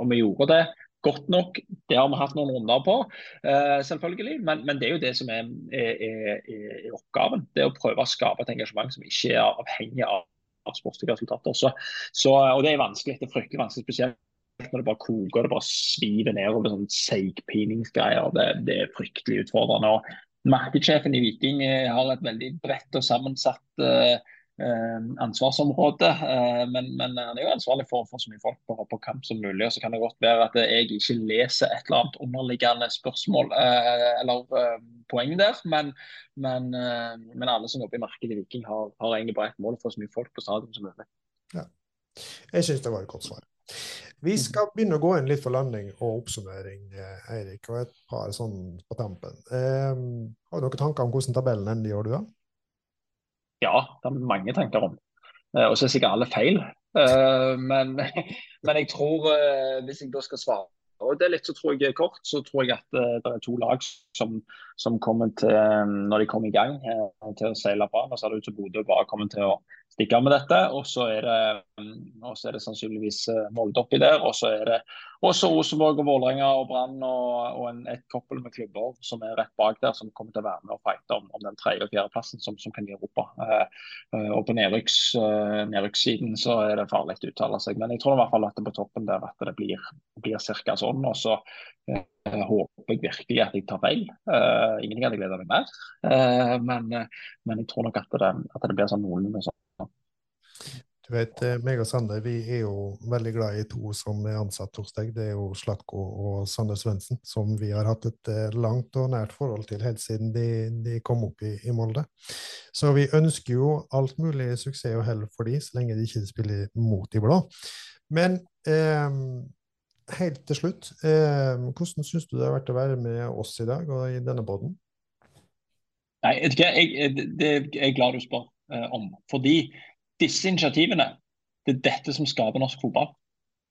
Og vi gjorde det godt nok. Det har vi hatt noen runder på, uh, selvfølgelig. Men, men, det er jo det som er, er, er, er, oppgaven. Det å prøve å skape et engasjement som ikke er avhengig av, av sportslige resultater. Så, så, og det er vanskelig. Det er fryktelig vanskelig, spesielt når det bare koker og det bare sviver nedover sånn seigpiningsgreier. Det, det er fryktelig utfordrende. og Markedssjefen i Viking eh, har et veldig bredt og sammensatt uh, ansvarsområde. Uh, men, men, han er jo ansvarlig for, for så mye folk på, på, kamp som mulig. og Så kan det godt være at jeg ikke leser et eller annet underliggende spørsmål uh, eller poeng der. Men, men, men, alle som jobber i markedet i Viking har, har egentlig bare et mål for så mye folk på stadion som mulig. Ja. Jeg syns det var et godt svar. Vi mm. skal begynne å gå inn litt for landing og oppsummering, eh, Eirik, og et par sånn på tampen. Eh, har du noen tanker om hvordan tabellen ender i år, du? da? Ja, det er mange tanker om. Eh, og så er sikkert alle feil. Eh, men, [laughs] men, jeg tror, eh, hvis jeg da skal svare og det er litt så tror jeg kort, så tror jeg at det er to lag som, som kommer til, når de kommer i gang, uh, til å seile bra. Nå ser det ut som Bodø bare kommer til å stikke av med dette. Og så er mm, er det sannsynligvis uh, Molde oppi der. Og så er det også Rosenborg og Vålerenga og Brann og, og en, et koppel med klubber som er rett bak der, som kommer til å være med og fighte om, om den tredje- og fjerdeplassen som, som kan gi Europa. og på nedrykks, nedrykkssiden så er det farlig å uttale seg. Men jeg tror i hvert fall at det på toppen der at det blir, blir ca. sånn. Og så håper jeg virkelig at jeg tar feil. Uh, ingenting hadde gleda meg mer. Uh, men, men, jeg tror nok at det, at det blir sånn noenlunde sånn. Du vet, meg og Sander vi er jo veldig glad i to som er ansatt hos deg. Det er jo Slatko og Sander Svendsen, som vi har hatt et langt og nært forhold til helt siden de, de kom opp i, i, Molde. Så vi ønsker jo alt mulig suksess og hell for de, så lenge de ikke spiller mot de blå. Men eh, helt til slutt, eh, hvordan syns du det har vært å være med oss i dag og i denne båten? Nei, jeg, jeg, det er jeg glad du spør eh, om. Fordi disse initiativene, det er dette som skaper norsk fotball.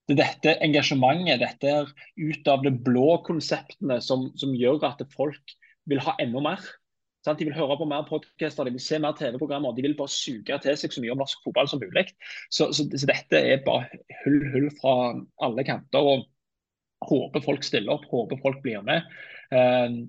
Det er dette engasjementet, dette er ut av det blå konseptene som, som gjør at folk vil ha enda mer. Sant? De vil høre på mer podcaster, de vil se mer TV-programmer. De vil bare suge til seg så mye om norsk fotball som mulig. Så, så, så, dette er bare hull, hull fra alle kanter. og Håper folk stiller opp, håper folk blir med. Uh,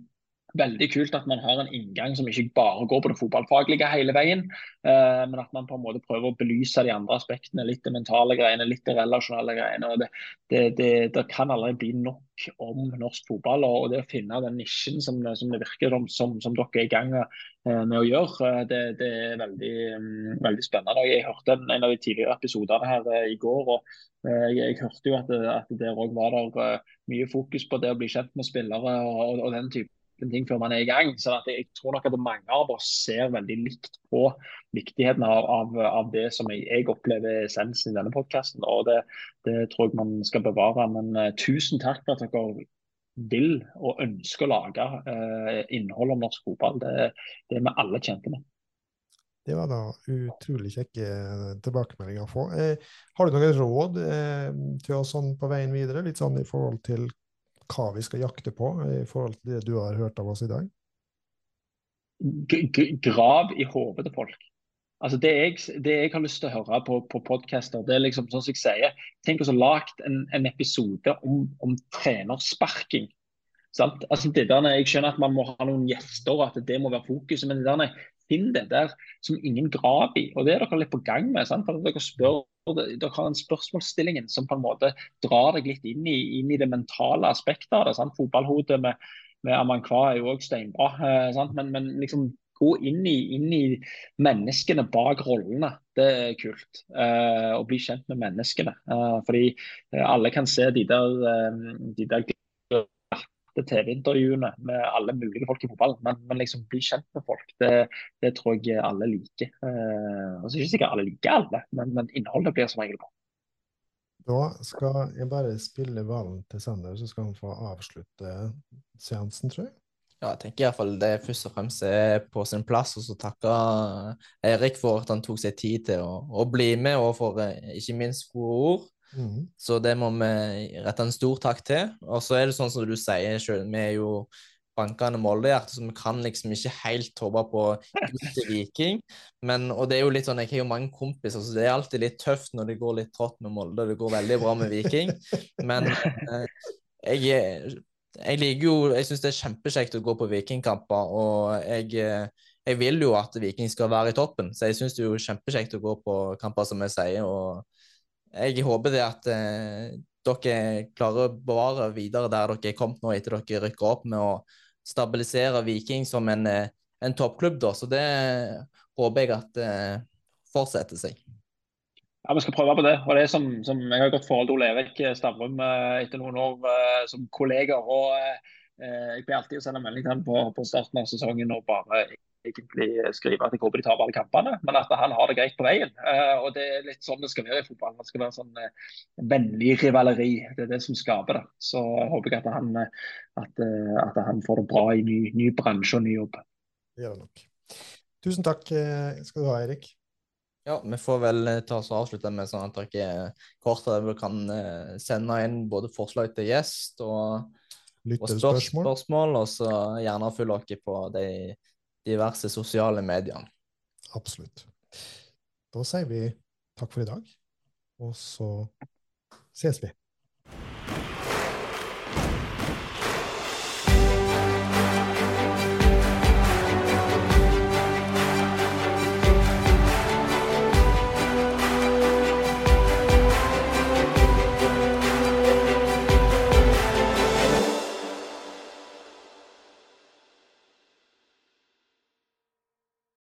veldig kult at man har en inngang som ikke bare går på det fotballfaglige hele veien, uh, men at man på en måte prøver å belyse de andre aspektene. Litt det mentale greiene, litt det relasjonelle greiene. og det, det, det, det, kan aldri bli nok om norsk fotball. Og, det å finne den nisjen som, som det virker som, som, som, dere er i gang med, uh, å gjøre, uh, det, er veldig, um, veldig, spennende. Jeg hørte en, en, av de tidligere episodene her i går. og jeg, jeg, hørte jo at, at der òg var der mye fokus på det å bli kjent med spillere og, og den type ting før man er i gang. så Jeg tror nok at mange av oss ser veldig likt på viktigheten av, av, av det som jeg, jeg opplever er essensen i denne podkasten. Det, det tror jeg man skal bevare. Men uh, tusen takk for at dere vil og ønsker å lage uh, innhold om norsk fotball. Det, det er vi alle kjente med. Det var da utrolig kjekke tilbakemeldinger å få. Eh, har du noen råd eh, til oss sånn på veien videre, litt sånn i forhold til hva vi skal jakte på i forhold til det du har hørt av oss i dag? G grav i hodet til folk. Altså det jeg, det jeg, har lyst til å høre på, på podcaster, det er liksom sånn som jeg sier Tenk oss å lage en, en, episode om, om trenersparking. Sant? Altså det der, Jeg skjønner at man må ha noen gjester, og at det må være fokuset. Men det der, finn det der som ingen graver i. Og det er dere litt på gang med. Sant? For dere, spør, dere har en spørsmålsstillingen som på en måte drar deg litt inn i, inn i det mentale aspektet av det. Sant? Fotballhodet med, med Amankwa er jo òg steinbra. Eh, men, men liksom gå inn i, inn i, menneskene bak rollene. Det er kult. Eh, å bli kjent med menneskene. Eh, fordi eh, alle kan se de der, eh, de der TV-intervjuene med alle mulige folk i fotballen. Men, men, liksom bli kjent med folk, det, det tror jeg alle liker. Eh, altså ikke sikkert alle liker alle, men, men innholdet blir som regel bra. Da skal jeg bare spille ballen til Sander, så skal han få avslutte seansen, tror jeg. Ja, jeg tenker iallfall det først og fremst er på sin plass. Og så takke Erik for at han tok seg tid til å, å bli med, og for eh, ikke minst gode ord. Mm. Så det må vi rette en stor takk til. Og så er det sånn som du sier sjøl, vi er jo bankende Molde-hjerte, så vi kan liksom ikke helt håpe på til Viking. Men, og det er jo litt sånn, Jeg har jo mange kompiser, så det er alltid litt tøft når det går litt trått med Molde. og Det går veldig bra med Viking. Men eh, jeg jeg liker jo Jeg syns det er kjempekjekt å gå på vikingkamper, og jeg, eh, jeg, vil jo at Viking skal være i toppen, så jeg syns det er jo kjempekjekt å gå på kamper, som jeg sier. og Jeg håper det at eh, dere klarer å bevare videre der dere er kommet nå etter dere rykker opp, med å stabilisere Viking som en, eh, en toppklubb, da. Så det håper jeg at eh, fortsetter seg. Ja, Vi skal prøve på det. og det er som, som Jeg har godt forhold til Ole Erik Stavrum eh, etter noen år eh, som kollega. og eh, Jeg blir alltid å sende melding til ham på, på, starten av sesongen og bare egentlig skrive at jeg håper de tar alle kampene, men at han har det greit på veien. og Det er litt sånn det skal være i fotball. Det skal være sånn vennlig rivaleri. Det er det som skaper det. Så jeg håper jeg at han, at, at han får det bra i ny, ny bransje og ny jobb. Det gjør det nok. Tusen takk skal du ha, Erik. Ja, vi får vel eh, ta oss og avslutte med sånn at dere kort dere kan eh, sende inn både forslag til gjest og, og spørsmål, og så gjerne følge dere på de diverse sosiale medier. Absolutt. Da sier vi takk for i dag, og så ses vi.